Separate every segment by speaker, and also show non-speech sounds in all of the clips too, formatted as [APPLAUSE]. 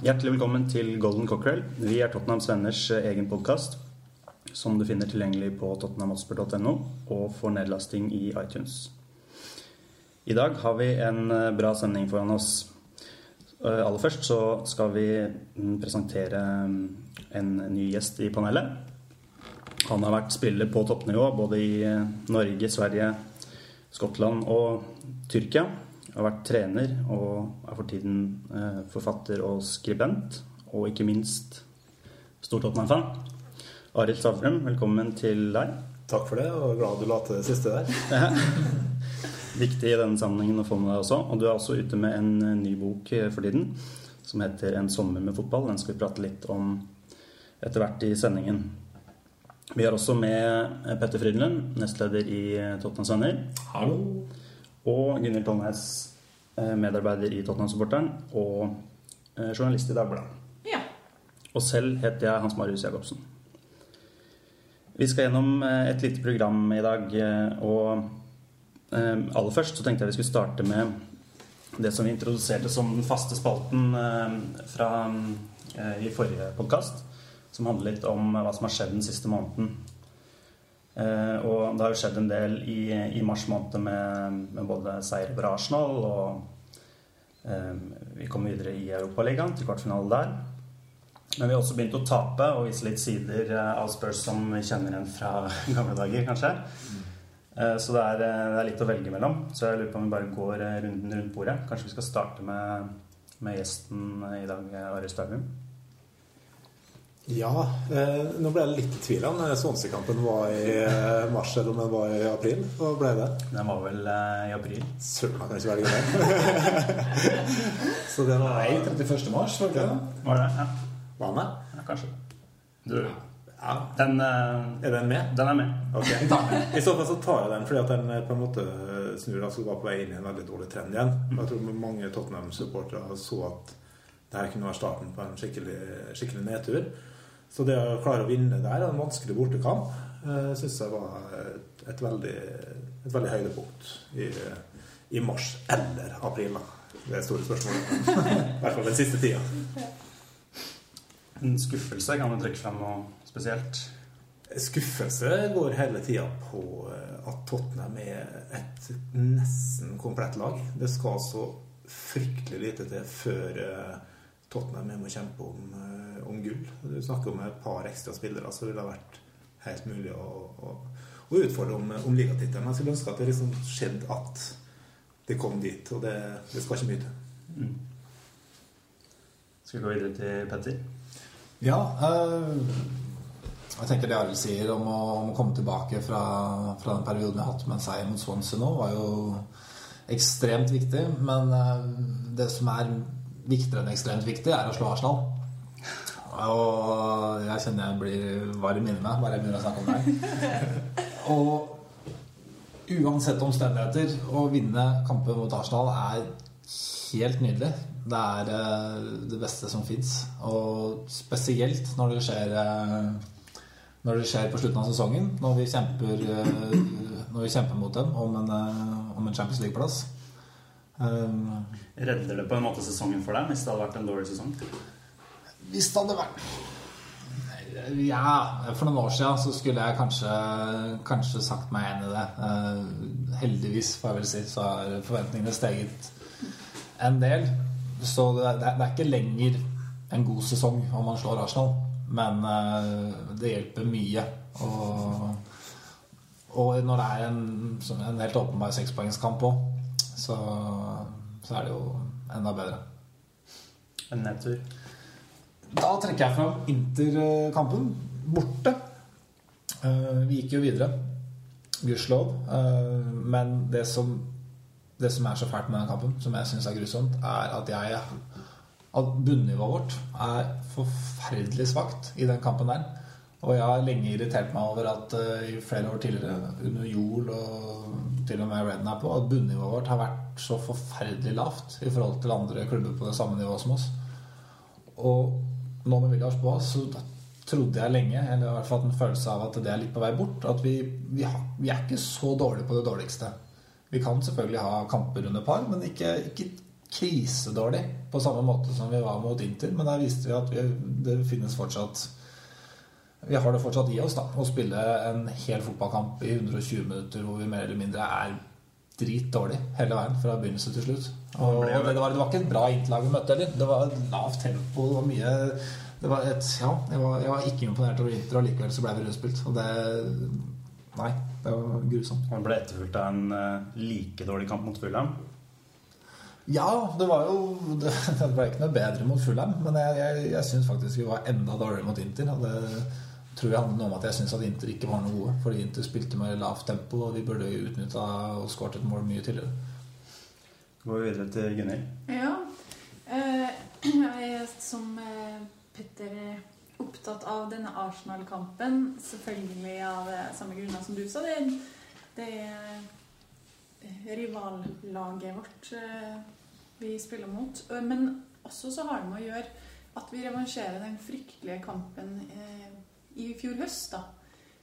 Speaker 1: Hjertelig velkommen til Golden Cockerel. Vi er Tottenhams Venners eh, egen podkast, som du finner tilgjengelig på tottenhamhotspur.no og for nedlasting i iTunes. I dag har vi en eh, bra sending foran oss. Eh, Aller først så skal vi mm, presentere mm, en ny gjest i panelet. Han har vært spiller på toppnivå både i eh, Norge, Sverige, Skottland og Tyrkia. Har vært trener og er for tiden eh, forfatter og skribent. Og ikke minst stor Tottenham-fan. Arild Stavrum, velkommen til deg.
Speaker 2: Takk for det, og glad du la til det siste der. [LAUGHS]
Speaker 1: Viktig i denne sammenhengen å få med deg også. Og du er også ute med en eh, ny bok eh, for tiden som heter 'En sommer med fotball'. Den skal vi prate litt om etter hvert i sendingen. Vi har også med eh, Petter Frydenlund, nestleder i Tottenhams Venner.
Speaker 2: Hallo.
Speaker 1: Og Gunhild Tollnes, eh, medarbeider i Tottenham-supporteren og eh, journalist i Dagbladet.
Speaker 3: Ja.
Speaker 1: Og selv heter jeg Hans Marius Jacobsen. Vi skal gjennom et lite program i dag, og aller først så tenkte jeg vi skulle starte med det som vi introduserte som den faste spalten eh, fra eh, i forrige podkast, som handler litt om hva som har skjedd den siste måneden. Eh, og det har jo skjedd en del i, i mars måned med, med både seier over Arsenal og eh, vi kom videre i Europaligaen til kvartfinale der. Men vi har også begynt å tape og vise litt sider eh, av Spurs som vi kjenner igjen fra [LAUGHS] gamle dager, kanskje. Eh, Så det er, eh, det er litt å velge mellom. Så jeg lurer på om vi bare går eh, runden rundt bordet. Kanskje vi skal starte med, med gjesten i dag, eh, Ari Stavrum.
Speaker 2: Ja, eh, nå ble jeg litt i tvil om Swansea-kampen var i eh, mars eller om den var i april. Hva ble det?
Speaker 1: Den var vel eh, i april.
Speaker 2: Søren, kan ikke velge det. Så det var
Speaker 4: Nei, 31. mars, var det ikke det?
Speaker 1: Var det? Ja,
Speaker 2: Var den med?
Speaker 1: ja kanskje. Du,
Speaker 2: Ja.
Speaker 1: den, uh,
Speaker 2: Er den med?
Speaker 1: den er med.
Speaker 2: Ok. [LAUGHS] I så fall så tar jeg den fordi at den eh, på en måte snur altså var på vei inn i en veldig dårlig trend igjen. Og Jeg tror mange Tottenham-supportere så at det her kunne være starten på en skikkelig, skikkelig nedtur. Så det å klare å vinne der, en vanskelig bortekamp, eh, syns jeg var et, veldig, et veldig høydepunkt i, i mars eller april. da. Det er store spørsmålet. [LAUGHS] I hvert fall den siste tida.
Speaker 1: En skuffelse kan du trekke frem? noe spesielt.
Speaker 2: Skuffelse går hele tida på eh, at Tottenham er et nesten komplett lag. Det skal så fryktelig lite til før eh, Tottenham er med å kjempe om, eh, om gull. Du snakker om et par ekstra spillere, så ville det vært helt mulig å, å, å utfordre om, om ligatittelen. Jeg skulle ønske at det liksom skjedde at det kom dit, og det, det skal ikke mye til.
Speaker 1: Mm. Skal vi gå videre til Petter?
Speaker 4: Ja. eh, jeg tenker det Arild sier om å, om å komme tilbake fra, fra den perioden vi har hatt med en seier mot Swansea nå, var jo ekstremt viktig. Men eh, det som er viktigere enn ekstremt viktig, er å slå Arsenal. Og jeg kjenner jeg blir varm inni meg bare jeg begynner å snakke om det. Og uansett omstendigheter, å vinne kampen mot Arsenal er helt nydelig. Det er eh, det beste som fins. Og spesielt når det skjer eh, Når det skjer på slutten av sesongen, når vi kjemper, eh, når vi kjemper mot dem om en, eh, om en Champions League-plass. Um,
Speaker 1: Redder det på en måte sesongen for deg hvis det hadde vært en dårlig sesong?
Speaker 4: Hvis det hadde vært Ja, for noen år siden så skulle jeg kanskje, kanskje sagt meg enig i det. Uh, heldigvis, får jeg vel si, så har forventningene steget en del. Så det er, det er ikke lenger en god sesong om man slår Arsenal, men eh, det hjelper mye. Og, og når det er en, en helt åpenbar sekspoengskamp òg, så, så er det jo enda bedre.
Speaker 1: En nedtur?
Speaker 4: Da trekker jeg fram Inter-kampen. Borte. Eh, Vi gikk jo videre. Gudskjelov. Eh, Men det som, det som er så fælt med den kampen, som jeg syns er grusomt, er at jeg At bunnivået vårt er forferdelig svakt i den kampen der. Og jeg har lenge irritert meg over at uh, i flere år tidligere, under jord og til og med Redden er på, at bunnivået vårt har vært så forferdelig lavt i forhold til andre klubber på det samme nivået som oss. Og nå med Villas Boas, så trodde jeg lenge, eller i hvert fall en følelse av at det er litt på vei bort. At vi, vi, har, vi er ikke så dårlige på det dårligste. Vi kan selvfølgelig ha kamper under par, men ikke, ikke krisedårlig på samme måte som vi var mot Inter. Men der viste vi at vi, det finnes fortsatt Vi har det fortsatt i oss da, å spille en hel fotballkamp i 120 minutter hvor vi mer eller mindre er dritdårlig hele veien fra begynnelse til slutt. Og det, det, var, det var ikke et bra Inter-lag vi møtte heller. Det var lavt tempo, det var mye det var et, ja, jeg var, jeg var ikke imponert over Inter, og likevel så ble vi rødspilt. Og det Nei, det var grusomt.
Speaker 1: Han ble etterfulgt av en uh, like dårlig kamp mot Fulham.
Speaker 4: Ja, det var jo Det, [LAUGHS] det ble ikke noe bedre mot Fulham, men jeg, jeg, jeg syns faktisk vi var enda dårligere mot Inter. Og det tror jeg handler noe om at jeg syns at Inter ikke var noe gode. Fordi Inter spilte med lavt tempo, og vi burde utnytta og skåret et mål mye tidligere.
Speaker 1: Går vi videre til Gunnhild?
Speaker 3: Ja. Eh, [CLEARS THROAT] jeg er som eh, Petter er opptatt av denne Arsenal-kampen. Selvfølgelig av samme grunner som du sa. Det, det er rivallaget vårt eh, vi spiller mot. Men også så har det med å gjøre at vi revansjerer den fryktelige kampen eh, i fjor høst, da.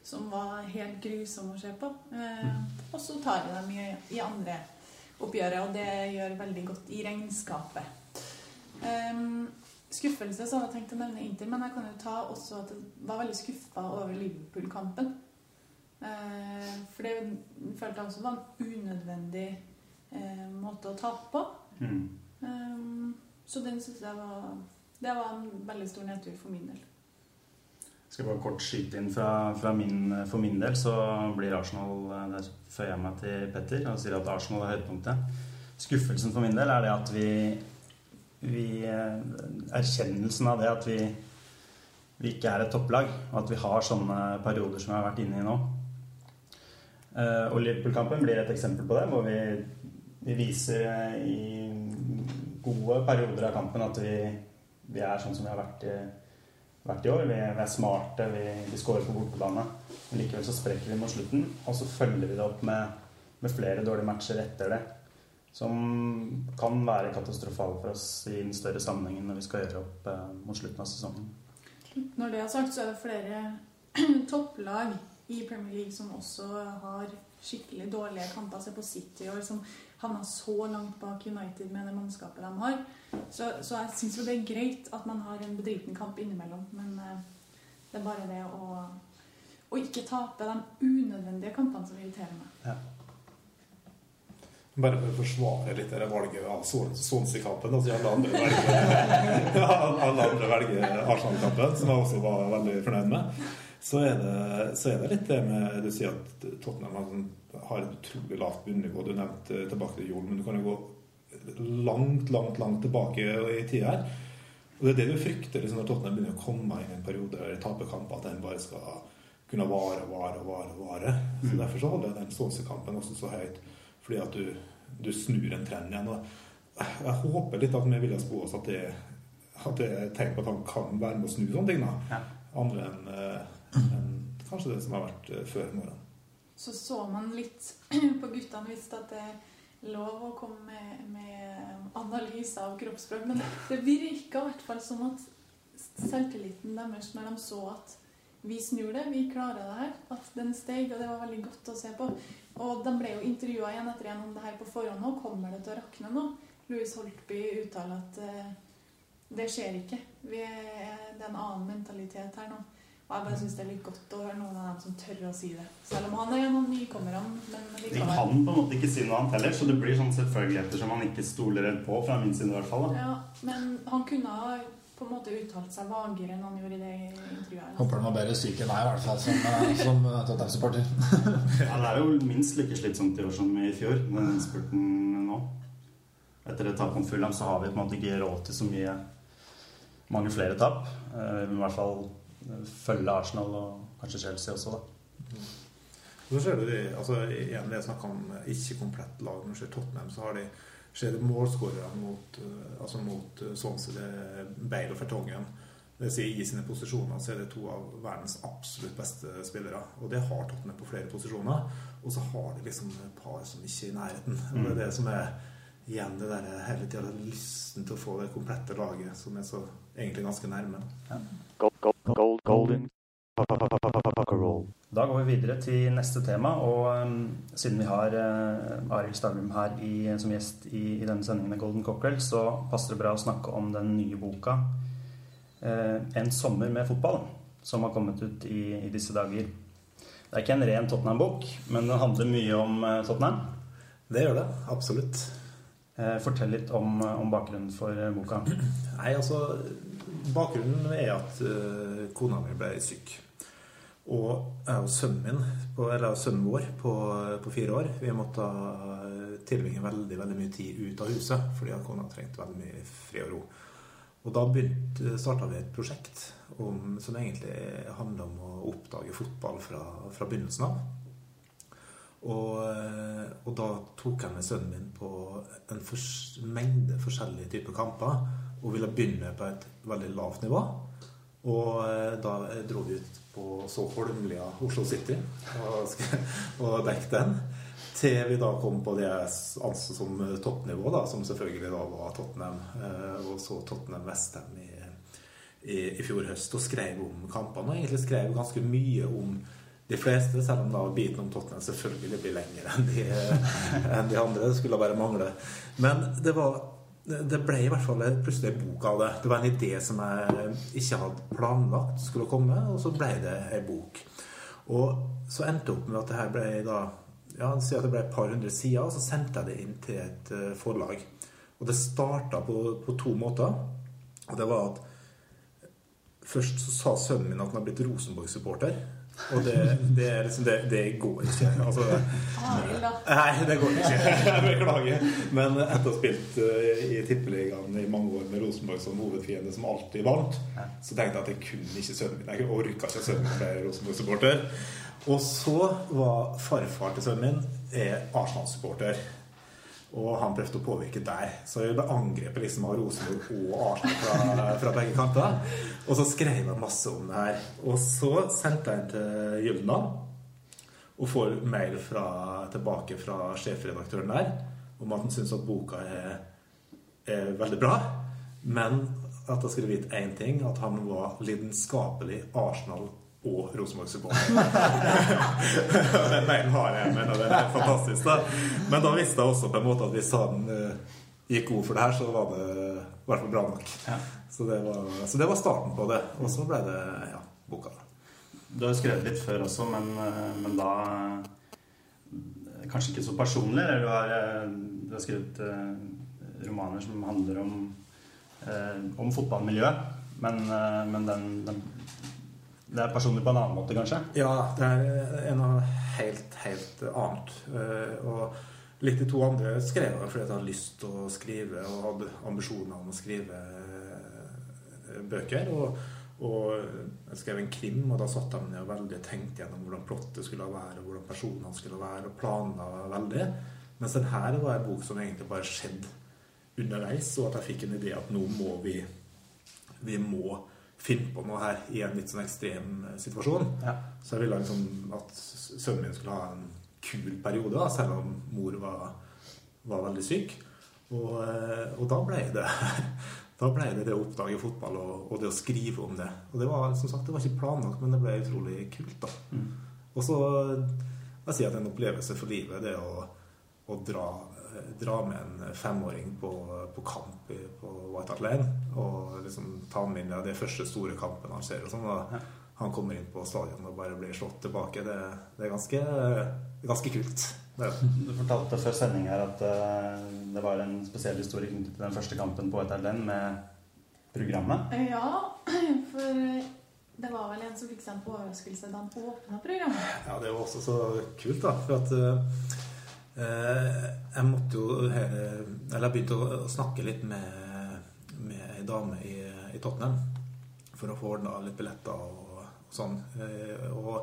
Speaker 3: Som var helt grusom å se på. Eh, og så tar vi dem i, i andre oppgjøret, og det gjør veldig godt i regnskapet. Skuffelse, så hadde jeg tenkt å nevne Inter, men jeg kan jo ta også at jeg var veldig skuffa over Liverpool-kampen. Eh, for det følte jeg også var en unødvendig eh, måte å tape på.
Speaker 1: Mm.
Speaker 3: Um, så den syns jeg var Det var en veldig stor nedtur for min del.
Speaker 1: Skal bare kort skyte inn fra, fra min, For min del så blir Arsenal eh, Der føyer jeg meg til Petter og sier at Arsenal er høydepunktet. Skuffelsen for min del er det at vi, vi eh, Erkjennelsen av det at vi, vi ikke er et topplag, og at vi har sånne perioder som vi har vært inne i nå. Eh, Og Liverpool-kampen blir et eksempel på det, hvor vi, vi viser i gode perioder av kampen at vi, vi er sånn som vi har vært i, vært i år. Vi vi er smarte, vi, vi skårer på bortebane. Men likevel så sprekker vi mot slutten, og så følger vi det opp med, med flere dårlige matcher etter det. Som kan være katastrofale for oss i den større sammenhengen når vi skal gjøre opp eh, mot slutten av sesongen.
Speaker 3: Når det er sagt, så er det flere [CLEARS THROAT] topplag i Premier League som også har skikkelig dårlige kamper. Se på City i år, som havna så langt bak United med det mannskapet de har. Så, så jeg syns jo det er greit at man har en bedriten kamp innimellom, men eh, det er bare det å, å ikke tape de unødvendige kampene som irriterer meg.
Speaker 1: Ja.
Speaker 2: Bare for å forsvare litt det valget av Sonsi-kampen. Altså alle andre velger, [LAUGHS] alle andre velger Arsenal-kampen, som jeg også var veldig fornøyd med. Så er, det, så er det litt det med Du sier at Tottenham har, sånn- har et utrolig lavt bunnivå. Du nevnte tilbake til jorden, men du kan jo gå langt, langt, langt tilbake i tid her. Og det er det du frykter liksom, når Tottenham begynner å komme inn i en periode der de taper kamper, at den bare skal kunne vare og vare og vare. vare. Så
Speaker 1: Mm.
Speaker 2: Derfor så holder jeg den Sonsi-kampen også så høyt. Fordi at du, du snur en trend igjen. Og jeg håper litt at vi vil spå oss at det, at det er tegn på at han kan være med å snu sånne ting. da. Andre enn en, kanskje det som har vært eh, før i morgen.
Speaker 3: Så så man litt [CLEARS THROAT] på guttene visst at det er lov å komme med, med analyse av kroppsspråk. Men det virka i hvert fall som at selvtilliten deres når de så at vi snur det, vi klarer det her, at den steg, og det var veldig godt å se på. Og de ble jo intervjua igjen etter igjen om det her på forhånd nå. Kommer det til å rakne nå? Louis Holtby uttaler at eh, det skjer ikke. Er, det er en annen mentalitet her nå. Og jeg bare syns det er litt godt å høre noen av dem som tør å si det. Selv om han er en av nykommerne. Men
Speaker 1: De kan på en måte ikke si noe annet heller, så det blir sånn selvfølgeligheter som han ikke stoler helt på, fra min side i hvert fall. Da.
Speaker 3: Ja, men han kunne ha på en måte uttalt seg vagere enn han gjorde i det intervjuet.
Speaker 4: Håper han var bedre syk enn meg, i hvert fall, som, eh, som eh, Tottenham-supporter. [LAUGHS]
Speaker 1: Ja, det er jo minst like slitsomt i år som i fjor, den spurten nå. Etter et tap mot Fulham så har vi på en måte ikke råd til så mye mange flere tap. Eh, i hvert fall følge Arsenal og kanskje Chelsea også, da.
Speaker 2: Så ser du det, altså igjen det jeg snakket om ikke komplett lag. Når du ser Tottenham, så har de ser du målskårere mot, eh, altså mot eh, Swansea, det er Bale og Fertongen. Det sier I sine posisjoner så er det to av verdens absolutt beste spillere. Og det har Tottenham på flere posisjoner. Og så har de liksom et par som ikke er i nærheten. Og det er det som er igjen det der hele tida lysten til å få det komplette laget, som er så egentlig ganske nærme.
Speaker 5: Gold, golden pucker roll.
Speaker 1: Da går vi videre til neste tema, og um, siden vi har uh, Arild Stavrum her i, som gjest i, i denne sendingen med Golden Cockerel, så passer det bra å snakke om den nye boka uh, 'En sommer med fotball', som har kommet ut i, i disse dager. Det er ikke en ren Tottenham-bok, men den handler mye om uh, Tottenham.
Speaker 2: Det gjør det. Absolutt.
Speaker 1: Uh, fortell litt om, om bakgrunnen for boka.
Speaker 2: Nei, altså Bakgrunnen er at uh, kona mi ble syk. Og jeg og sønnen min, på, eller sønnen vår, på, på fire år, vi måtte uh, tilbringe veldig veldig mye tid ut av huset fordi kona trengte veldig mye fred og ro. Og da starta vi et prosjekt om, som egentlig handler om å oppdage fotball fra, fra begynnelsen av. Og, eh, og, da tok jeg med sønnen min på en mengde forskjellige typer kamper og ville begynne på et veldig lavt nivå. Og eh, da dro vi ut på så Holmlia Oslo City og, [LAUGHS] og dekket den. Til vi da kom på det jeg som toppnivå, da, som selvfølgelig da var Tottenham. Eh, og så Tottenham Vestham i, i, i fjor høst og skrev om kampene. Og egentlig skrev ganske mye om de fleste, selv om da biten om Tottenham selvfølgelig blir lengre enn de, [LAUGHS] enn de andre. Det skulle bare mangle. Men det var det ble i hvert fall plutselig en bok av det. Det var en idé som jeg ikke hadde planlagt skulle komme, og så ble det en bok. Og så endte det opp med at det her ble da ja, si at det ble et par hundre sider, og så sendte jeg det inn til et eh, forlag. Og det starta på, på to måter. Og det var at Først så sa sønnen min at han har blitt Rosenborg-supporter. Og det, det, liksom, det, det går ikke. Altså, Nei, det går ikke. Jeg beklager. Men etter å ha spilt eh, i Tippeligaen i mange år med Rosenborg som hovedfiende, som alltid vant, så tenkte jeg at jeg kunne ikke sønnen min. Jeg orka ikke sønnen min ble Rosenborg-supporter. Og så var farfar til sønnen min er Arsenal-supporter. Og han prøvde å påvirke der. Så jeg ble angrepet liksom av Rosenborg og Arsenal fra, fra, begge kanter. Og så skrev jeg masse om det her. Og så sendte jeg den til Gyldendal. Og får mail fra, tilbake fra sjefredaktøren der om at han syns at boka er, er, veldig bra. Men at jeg skulle vite én ting, at han var lidenskapelig Arsenal- og Rosenborg-supporter. [LAUGHS] Den mailen har jeg, men det er fantastisk. da. Men da visste jeg også på en måte at hvis han uh, gikk god for det her, så var det i hvert fall bra nok.
Speaker 1: Ja.
Speaker 2: Så, det var, så, det var, starten på det. Og så ble det ja, boka.
Speaker 1: Du har jo skrevet litt før også, men, eh, men da eh, Kanskje ikke så personlig? Eller du har, du har skrevet romaner som handler om, om fotballmiljøet, men, men den, den det er personlig på en annen måte, kanskje?
Speaker 2: Ja, det er noe helt, helt annet. Og litt de to andre skrev jeg fordi jeg hadde lyst til å skrive og hadde ambisjoner om å skrive bøker. Og, og jeg skrev en krim, og da satt jeg ned og veldig tenkte gjennom hvordan plottet skulle være, og hvordan personene skulle være, og planla veldig. Mens den her var en bok som egentlig bare skjedde underveis, og at jeg fikk en idé at nå må vi Vi må finne på noe her i en litt sånn ekstrem situasjon.
Speaker 1: Ja.
Speaker 2: Så jeg ville liksom at sønnen min skulle ha en kul periode, da, selv om mor var, var veldig syk. Og, og, da ble det [LAUGHS] da ble det det å oppdage fotball og, og, det å skrive om det. Og det var som sagt, det var ikke planlagt, men det ble utrolig kult. da.
Speaker 1: Mm.
Speaker 2: Og så jeg sier at en opplevelse for livet, det å, å dra dra med en femåring på, på kamp på White Hart Lane og liksom ta med inn ja, det første store kampen han ser. og sånn, og Han kommer inn på stadion og bare blir slått tilbake. Det, det er ganske, ganske kult. Det.
Speaker 1: Du fortalte før sending her at uh, det var en spesiell historie knyttet til den første kampen på White Hart Lane med programmet.
Speaker 3: Ja, for det var vel en som fikk seg en overraskelse da han åpna programmet.
Speaker 2: Ja, det var også så kult, da. For at uh, jeg måtte jo Eller jeg begynte å snakke litt med, med ei dame i, i, Tottenham for å få ordna litt billetter og, og sånn. Og,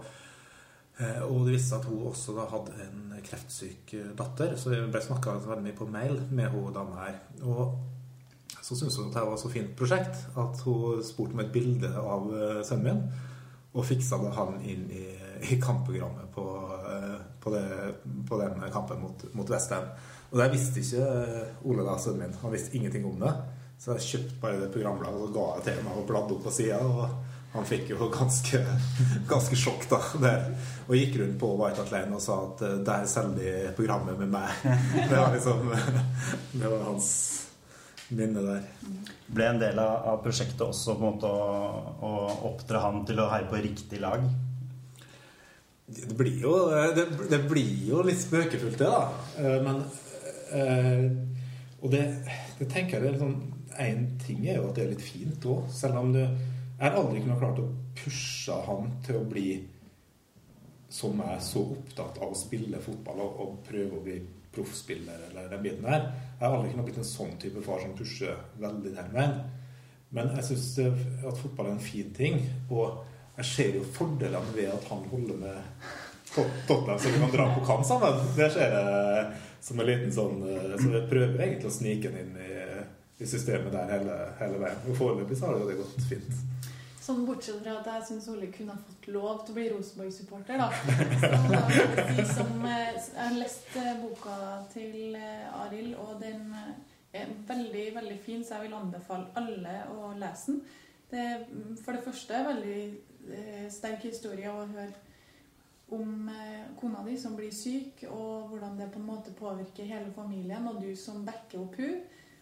Speaker 2: og, det viste seg at hun også da hadde en kreftsyk datter, så jeg ble snakka veldig mye på mail med hun dama her. Og så syntes hun at det var så fint prosjekt at hun spurte om et bilde av sønnen min, og fiksa han inn i i kampprogrammet på, eh, på, det, på den kampen mot, mot Westham. Og det visste ikke eh, Ole da, sønnen min. Han visste ingenting om det. Så jeg kjøpte bare det programbladet og ga det til meg og bladde opp på sida. Og han fikk jo ganske, [LAUGHS] ganske sjokk da. Der. Og gikk rundt på White Hat Lane og sa at eh, der selger de programmet med meg. [LAUGHS] Det var liksom [LAUGHS] Det var hans minne der.
Speaker 1: Ble en del av, av prosjektet også på en måte å, å oppdra han til å heie på riktig lag?
Speaker 2: Det blir jo, det, det blir jo litt spøkefullt, det, da. Eh, Men eh, Og det, det tenker jeg det er sånn Én ting er jo at det er litt fint òg, selv om du Jeg har aldri kunnet klart å pushe han til å bli som er så opptatt av å spille fotball og, og prøve å bli proffspiller eller den biten der. Jeg har aldri kunnet blitt en sånn type far som pusher veldig den veien. Men jeg syns at fotball er en fin ting. Og jeg ser jo fordelene ved at han holder med Tot- Tottenham, så vi kan dra på kamp sammen. Det ser jeg som en liten sånn eh, Så jeg prøver egentlig å snike den inn i, i systemet der hele, hele veien. Og foreløpig så har det jo det gått fint.
Speaker 3: Sånn bortsett fra at jeg syns Ole kunne ha fått lov til å bli Rosenborg-supporter, da. [LAUGHS] Så jeg som, eh, jeg har lest eh, boka til Arild, og den er veldig, veldig fin, så jeg vil anbefale alle å lese den. Det er mm, for det første en veldig sterk historie å høre om eh, kona di som blir syk, og hvordan det på en måte påvirker hele familien, og du som backer opp hun.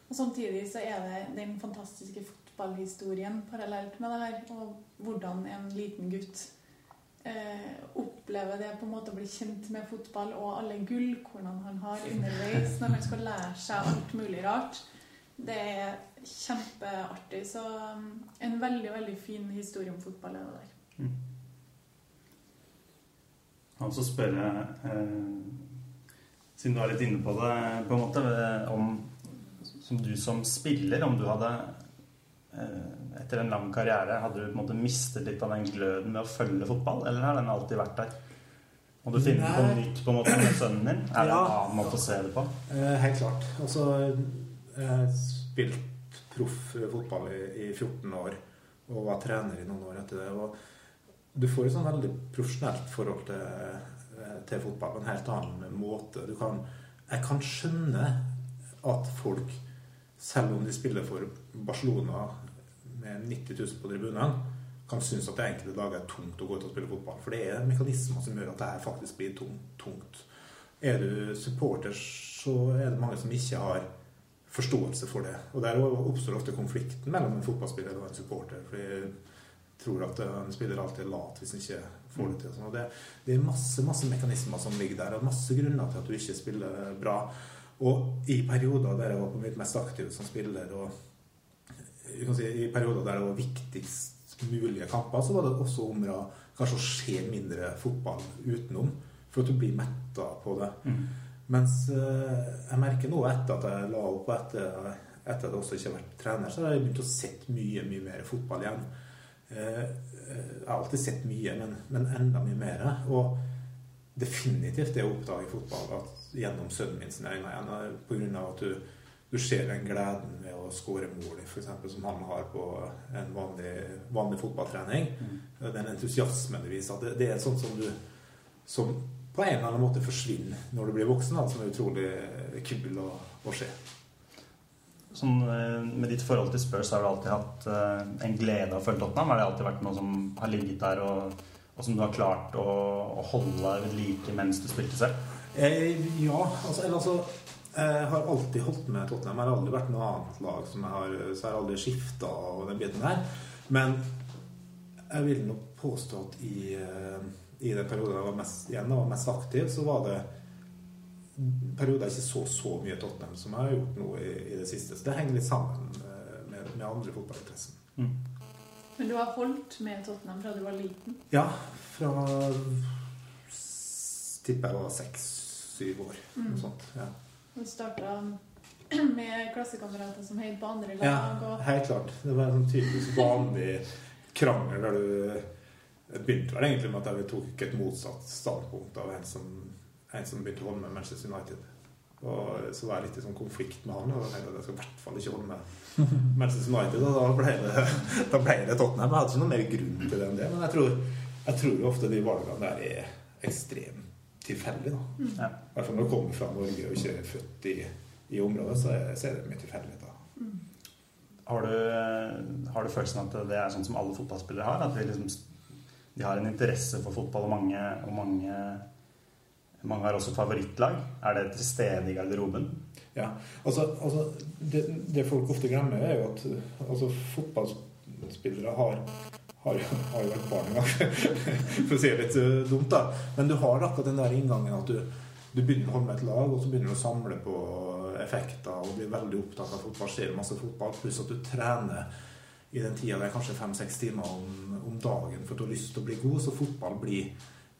Speaker 3: Og samtidig så er det den fantastiske fotballhistorien parallelt med det her, og hvordan en liten gutt eh, opplever det på en måte å bli kjent med fotball, og alle gullkornene han har underveis når han skal lære seg alt mulig rart. Det er kjempeartig. Så um, en veldig, veldig fin historie om fotball er det der.
Speaker 1: og så spørre, eh, siden du er litt inne på det, på en måte, om som du som spiller, om du hadde eh, etter en lang karriere, hadde du på en måte mistet litt av den gløden med å følge fotball, eller har den alltid vært der? Må du finne på nytt på en måte med sønnen din? Er det en annen måte å se det på?
Speaker 2: Eh, helt klart. Altså, jeg har spilt proff fotball i, i 14 år og var trener i noen år etter det. Og du får et sånn veldig profesjonelt forhold til, eh, til fotball på en helt annen måte. Kan, jeg kan skjønne at folk, selv om de spiller for Barcelona med 90 000 på tribunene, kan synes at det enkelte dager er tungt å gå ut og spille fotball. For det er mekanismer som gjør at det her faktisk blir tungt. Er du supporter, så er det mange som ikke har forståelse for det. Og der oppstår ofte konflikten mellom en fotballspiller og en supporter. For jeg tror at en spiller alltid er lat hvis en ikke får det til. sånn. Og det, det er masse, masse mekanismer som ligger der, og masse grunner til at du ikke spiller bra. Og i perioder der jeg var på mitt mest aktive som spiller, og kan si, i perioder der det var viktigst mulige kamper, så var det også om å kanskje å se mindre fotball utenom, for at du blir metta på det.
Speaker 1: Mm.
Speaker 2: Mens eh, jeg merker nå etter at jeg la opp, etter, etter at jeg også ikke har vært trener, så har jeg begynt å se mye, mye mer fotball igjen. Eh, eh, Jeg har alltid sett mye, men, men enda mye mer. Og definitivt det å oppdage fotball at, gjennom sønnen min sine øyne igjen, av at du, du ser den gleden ved å skåre mål, for eksempel, som han har på en vanlig, vanlig fotballtrening. Den entusiasmen det viser. at Det, det er sånt som du som på en eller annen måte forsvinner når du blir voksen, da, som er utrolig kul å, å se.
Speaker 1: Sånn, eh, med ditt forhold til Spurs har du alltid hatt eh, en glede av å følge Tottenham? Har det alltid vært noe som har ligget der, og, og som du har klart å, å holde ved like mens du spilte selv?
Speaker 2: Eh, ja, altså, eller altså Jeg har alltid holdt med Tottenham. Jeg har aldri vært noe annet lag som jeg har Så jeg har aldri skifta og den biten der. Men jeg vil nok påstå at i, eh, i den perioden jeg var mest, igjen, jeg var mest aktiv, så var det perioder jeg ikke så så mye Tottenham som jeg har gjort nå i, i det siste. Så det henger litt sammen eh, med, med andre fotballinteresser.
Speaker 3: Men du har holdt med Tottenham fra du var liten.
Speaker 2: Ja, fra tipper jeg var seks-syv år. Noe sånt. Ja.
Speaker 3: Du starta [CLEARS THROAT] med klassekamerater som heide på andre lag.
Speaker 2: Ja, helt klart. Det var en sånn typisk vanlig krangel der du Det begynte vel egentlig med at jeg tok et motsatt standpunkt av en som, en som begynte å holde med Manchester United. Og så var jeg litt i sånn konflikt med han, og jeg at jeg skal i hvert fall ikke holde med [LAUGHS] Manchester United. Og da ble det, da ble det Tottenham. Jeg hadde ikke noen mer grunn til det enn det, men jeg tror jeg tror jo ofte de valgene der er ekstremt tilfeldige.
Speaker 1: Ja.
Speaker 2: I hvert fall når du kommer fra Norge og ikke er født i, i området, så er, så er det mye tilfeldigheter.
Speaker 1: Har du, har du følelsen at det er sånn som alle fotballspillere har? At de, liksom, de har en interesse for fotball, og mange, og mange, mange har også favorittlag? Er det til stede i garderoben?
Speaker 2: Ja, altså, altså det, det folk ofte glemmer, er jo at altså, fotballspillere har, har, har jo vært barn en gang, [LAUGHS] for å si det litt eh, dumt, da. Men du har akkurat den der inngangen at du, du begynner å holde med et lag, og så begynner du å samle på effekter og blir veldig opptatt av fotball, ser masse fotball, pluss at du trener i den tida det er kanskje fem-seks timer om, om dagen for at du har lyst til å bli god, så fotball blir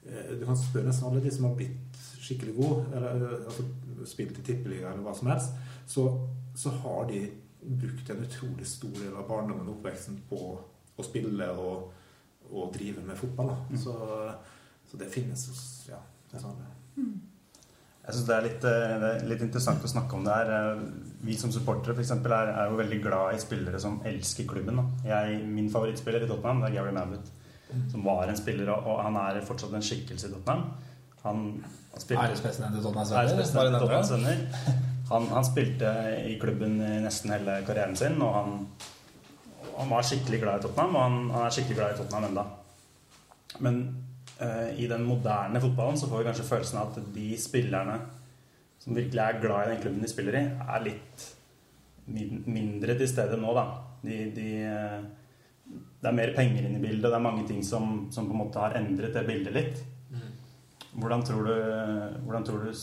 Speaker 2: eh, Du kan spørre nesten alle de som har blitt skikkelig gode, eller eh, altså, spilt i tippeliga eller hva som helst, så, så har de brukt en utrolig stor del av barndommen og oppveksten på å spille og, og drive med fotball. Da. Så, så det finnes hos ja, det alle.
Speaker 1: sånn det er, litt, synes det er litt interessant å snakke om det her. Eh, Vi som supportere for eksempel, er, er jo veldig glad i spillere som elsker klubben. Jeg, min favorittspiller i Tottenham det er Gary Mabbutt. Som var en spiller, og han er fortsatt en skikkelse i Tottenham. Han, han spilte
Speaker 4: Ærespresident i Tottenham Sønner? Det.
Speaker 1: Han, han spilte i klubben i nesten hele karrieren sin, og han, han var skikkelig glad i Tottenham, og han, han er skikkelig glad i Tottenham enda. Men eh, i den moderne fotballen så får vi kanskje følelsen av at de spillerne som virkelig er glad i den klubben de spiller i, er litt mindre til stede nå, da. De, de, eh, det er mer penger inn i bildet, det er mange ting som, som på en måte har endret det bildet litt. Hvordan tror du, hvordan tror du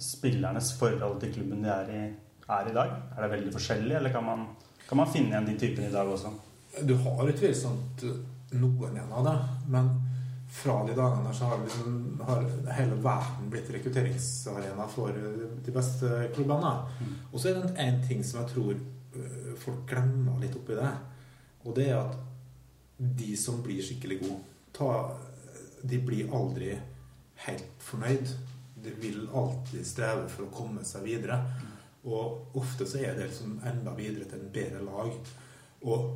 Speaker 1: spillernes forhold til klubben de er i, er i dag? Er det veldig forskjellig, eller kan man, kan man finne igjen de typene i dag også?
Speaker 2: Du har utvilsomt noen igjen av det, men fra de dagene så har, liksom, har hele verden blitt rekrutteringsarena for de beste klubbene. Og så er det en, en ting som jeg tror øh, folk glemmer litt oppi det, og det er at de som blir skikkelig gode, ta, de blir aldri helt fornøyd. De vil alltid streve for å komme seg videre. Og ofte så er det liksom enda videre til en bedre lag. Og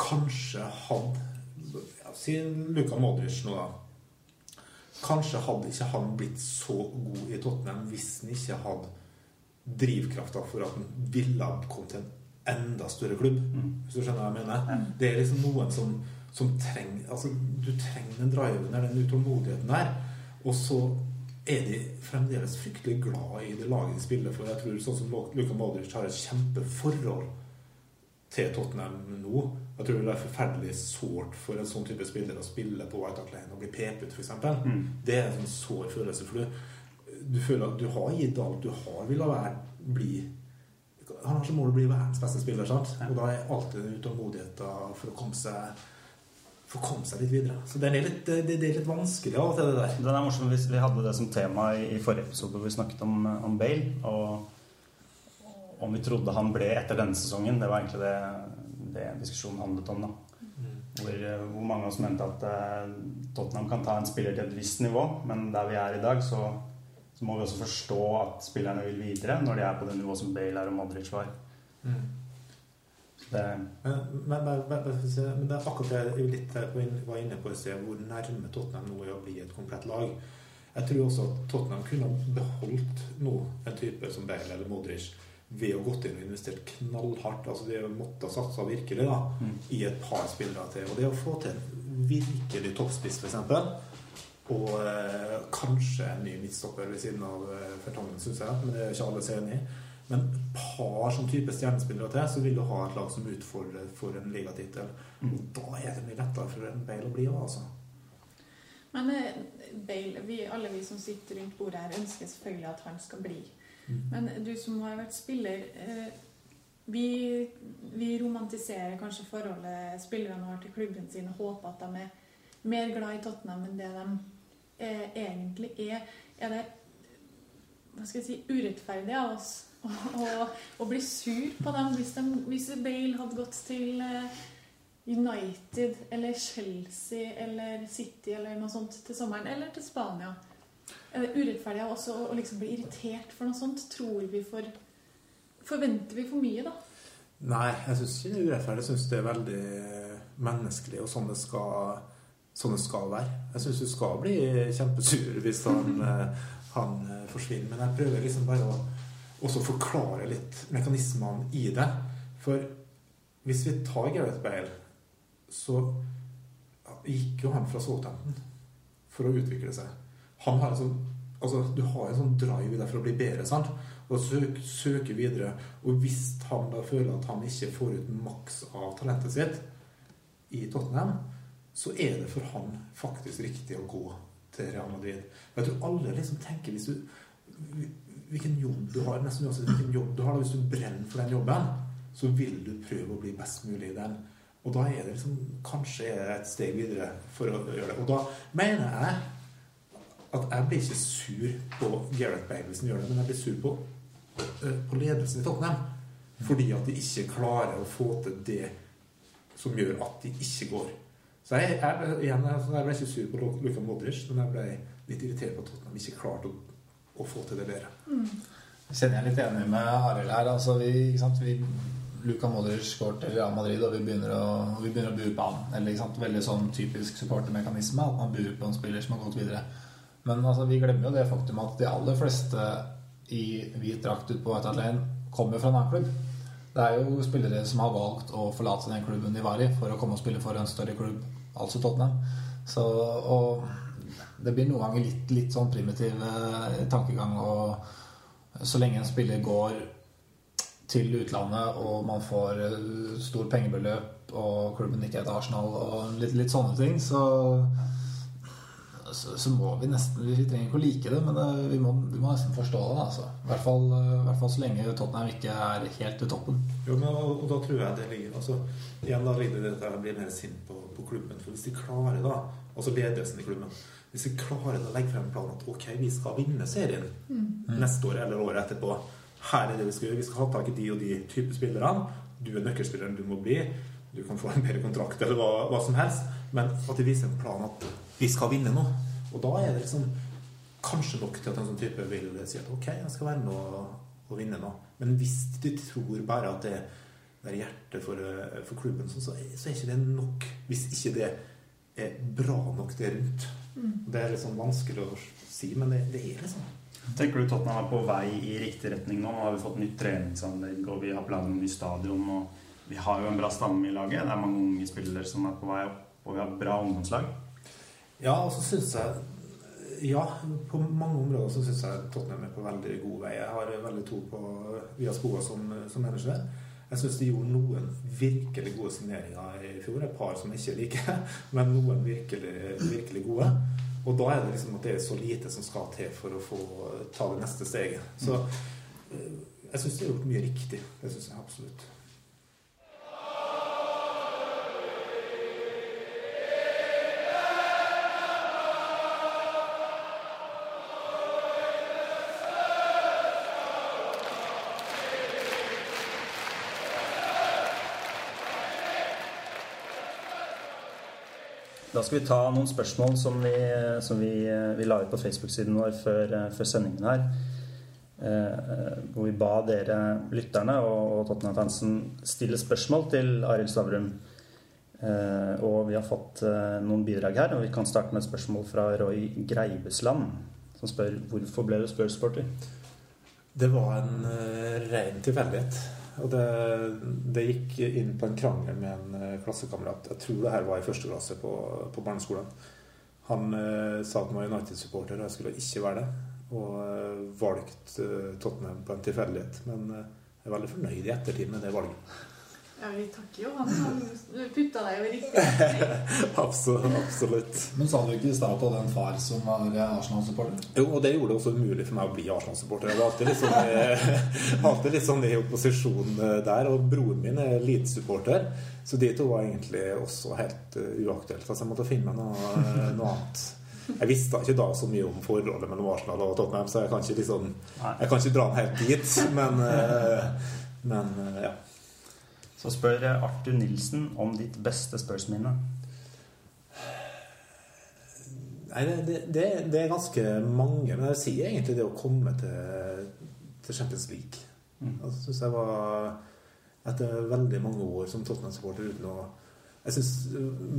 Speaker 2: kanskje hadde Si Luka Modric nå, da. Kanskje hadde ikke han blitt så god i Tottenham hvis han ikke hadde drivkrafta for at han ville komme til en enda større klubb. Hvis du skjønner hva jeg mener? Det er liksom noen som, som trenger altså, Du trenger den driven der, den utålmodigheten der. Og så er de fremdeles fryktelig glad i det laget de spiller for. Jeg tror sånn som Luka Modric har et kjempeforhold til Tottenham nå. Jeg tror det er forferdelig sårt for en sånn type spiller å spille på White Hart Lane og bli pepet, f.eks.
Speaker 1: Mm.
Speaker 2: Det er en sånn sår følelse. For du, du føler at du har gitt alt du har, villet være bli Han har som mål å bli verdens beste spiller, sant? Og da er alltid den utålmodigheten for å komme seg for å komme seg litt videre. Så det er litt, det, det er litt vanskelig av og til, det der.
Speaker 1: Den er morsom hvis vi hadde det som tema i, i forrige episode hvor vi snakket om, om Bale. Og om vi trodde han ble etter denne sesongen. Det var egentlig det, det diskusjonen handlet om. da. Hvor, eh, hvor mange av oss mente at eh, Tottenham kan ta en spiller til et visst nivå, men der vi er i dag, så, så må vi også forstå at spillerne vil videre når de er på det nivået som Bale er og Modric var. Mm. det,
Speaker 2: Men, men, men, men, men, men det er akkurat det jeg litt var inne- på i sted, hvor nærme Tottenham nå er å bli et komplett lag. Jeg tror også at Tottenham kunne beholdt nå en type som Bale eller Modric ved å gått inn og investert knallhardt. altså De har måttet satse virkelig da, i et par spillere til. Og det å få til en virkelig toppspiss, f.eks., og eh, kanskje en ny midtstopper ved siden av eh, Fertongen, syns jeg, men det er ikke alle så enig i. Men et par sånn type stjernespillere til, så vil du ha et lag som utfordrer for en ligatittel. Og da er det mye lettere for en Bale å bli av, altså.
Speaker 3: Men eh, Bale, vi, alle vi som sitter rundt bordet her, ønsker selvfølgelig at han skal bli. Men du som har vært spiller eh, vi, vi romantiserer kanskje forholdet spillerne har til klubben sin og håper at de er mer glad i Tottenham enn det de eh, egentlig er. Er det hva skal jeg si, urettferdig av oss å, å, å bli sur på dem hvis, de, hvis Bale hadde gått til eh, United eller Chelsea eller City eller noe sånt til sommeren, eller til Spania. Er det urettferdig av oss å, liksom bli irritert for noe sånt? Tror vi for Forventer vi for mye, da?
Speaker 2: Nei, jeg syns ikke det er urettferdig. Jeg syns det er veldig menneskelig, og sånn det skal sånn det skal være. Jeg syns du skal bli kjempesur hvis han, [LAUGHS] eh, han eh, forsvinner. Men jeg prøver liksom bare å også forklare litt mekanismene i det. For hvis vi tar Gareth Bale, så gikk jo han fra Southampton for å utvikle seg. Han har sånn, altså, du har en sånn drive i deg for å bli bedre, sant? og søke, søke videre. Og hvis han da føler at han ikke får ut maks av talentet sitt i Tottenham, så er det for han faktisk riktig å gå til Real Madrid. Jeg tror alle liksom tenker hvis du Hvilken jobb du har, nesten uansett hvilken jobb du har, da, hvis du brenner for den jobben, så vil du prøve å bli best mulig i den. Og da er det liksom kanskje et steg videre for å gjøre det. Og da mener jeg at jeg blir ikke sur på Gareth Bale som gjør det, men jeg blir sur på, eh, på ledelsen i Tottenham. Fordi at de ikke klarer å få til det som gjør at de ikke går. Så jeg, jeg, igjen, jeg ble ikke sur på Luka Modric, men jeg ble litt irritert på at Tottenham ikke klarte å, å få til det bedre.
Speaker 4: kjenner jeg litt enig med Arild her. Altså, vi, ikke sant? Vi, Luka Modric går til Real Madrid, og vi begynner å, vi begynner å bue på han. Eller? Veldig sånn typisk supportermekanisme at man buer på en spiller som har gått videre. Men altså, vi glemmer jo det faktum at de aller fleste i hvit drakt ute på White Hart Lane kommer fra en annen klubb. Det er jo spillere som har valgt å forlate den klubben de var i, for å komme og spille for en større klubb, altså Tottenham. Så, og det blir noen ganger litt, litt sånn primitiv eh, tankegang. Og så lenge en spiller går til utlandet, og man får eh, stor pengebeløp, og klubben ikke heter Arsenal, og litt, litt sånne ting, så, så, så må vi nesten Vi trenger ikke å like det, men eh, vi må, vi må nesten forstå det. Altså. I, hvert fall, eh, I hvert fall så lenge Tottenham ikke er helt til toppen.
Speaker 2: Jo, men, og, og da tror jeg det ligger altså, Igjen da ligger det at jeg blir mer sint på, på klubben. For hvis de klarer da, altså ledelsen i klubben Hvis de klarer å legge frem en plan at ok, vi skal vinne serien neste år eller året etterpå Her er det vi skal gjøre. Vi skal ha tak i de og de type spillerne. Du er nøkkelspilleren du må bli. Du kan få en bedre kontrakt eller hva, hva som helst. Men at de viser en plan at vi skal vinne nå. Og da er det liksom kanskje nok til at en sånn type vil si at ok, jeg skal være med og, og vinne nå. Men hvis de tror bare at det, er hjertet for, eh, for klubben, så, så er ikke det nok. Hvis ikke det er bra nok det rundt. Det er liksom vanskelig å si, men det, det er liksom
Speaker 1: Tenker du Tottenham er på vei i riktig retning nå? Nå har vi fått nytt treningsanlegg, og vi har planer om ny stadion. Og vi har jo en bra stamme i laget. Det er mange unge spillere som er på vei opp, og vi har bra ungdomslag.
Speaker 2: Ja, og så syns jeg Ja, på mange områder så syns jeg Tottenham er på veldig god vei. Jeg har veldig tro på Via Skoga som, som manager. Jeg syns de gjorde noen virkelig gode signeringer i fjor. Et par som ikke liker, [LAUGHS] men noen virkelig, virkelig gode. Og da er det liksom at det er så lite som skal til for å få ta det neste steget. Så eh, jeg syns de har gjort mye riktig. Det syns jeg absolutt.
Speaker 1: Da skal vi ta noen spørsmål som vi, som vi, vi la ut på Facebook-siden vår før, før sendingen her. Eh, hvor vi ba dere lytterne og, og Tottenham-fansen stille spørsmål til Arild Stavrum. Eh, og vi har fått eh, noen bidrag her, og vi kan starte med et spørsmål fra Roy Greibesland. Som spør hvorfor ble du Spurs-sporter?
Speaker 2: Det var en uh, ren tilfeldighet. Og det, det gikk inn på en krangel med en eh, klassekamerat. Jeg tror det her var i første klasse på, på barneskolen. Han eh, sa at han var United-supporter, og jeg skulle ikke være det. Og eh, valgte eh, Tottenham på en tilfeldighet. Men eh, jeg er veldig fornøyd i ettertid med det valget.
Speaker 3: Ja, vi takker jo han. som putta deg over riktig retning. [LAUGHS]
Speaker 2: Absolutt. absolutt.
Speaker 4: Men sa du ikke i stad at du hadde en far som var Arsenal-supporter?
Speaker 2: Jo, og det gjorde det også umulig for meg å bli Arsenal-supporter. Jeg var alltid litt sånn, i- [LAUGHS] alltid litt sånn i opposisjon eh, der. Og broren min er Leeds-supporter, så de to var egentlig også helt eh, uaktuelt. Altså, jeg måtte finne meg noe, eh, noe annet. Jeg visste ikke da så mye om forholdet mellom Arsenal og Tottenham, så jeg kan ikke, liksom, jeg kan ikke dra den helt dit. Men, eh, men eh, ja.
Speaker 1: Så spør Arthur Nilsen om ditt beste Spurs-minne.
Speaker 2: Nei, det, det, det, det er ganske mange. Men jeg sier egentlig det å komme til, til Champions League.
Speaker 1: Mm.
Speaker 2: Altså, synes jeg var Etter veldig mange år som Tottenham-supporter uten å Jeg syns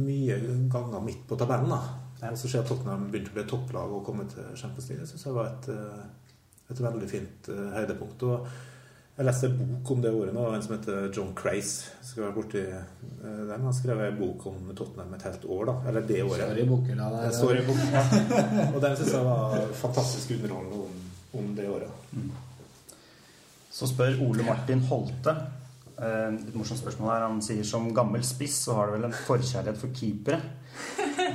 Speaker 2: mye ganger midt på tabellen, da. Og så ser jeg at Tottenham begynte å bli topplag og komme til Champions League. Det syns jeg var et, eh, et veldig fint eh, høydepunkt. Og jeg leste en bok om det året nå, en som heter John Crace. Skal være borti eh, den. Han skrev en bok om Tottenham et helt år, da. Eller det året.
Speaker 4: Sorry, boken,
Speaker 2: da.
Speaker 4: Der.
Speaker 2: Sorry, boken. Ja. [LAUGHS] Og den syns jeg var fantastisk underholdende om, om det året.
Speaker 1: Så spør Ole Martin Holte eh, Et morsomt spørsmål her. Han sier som gammel spiss så har du vel en forkjærlighet for keepere.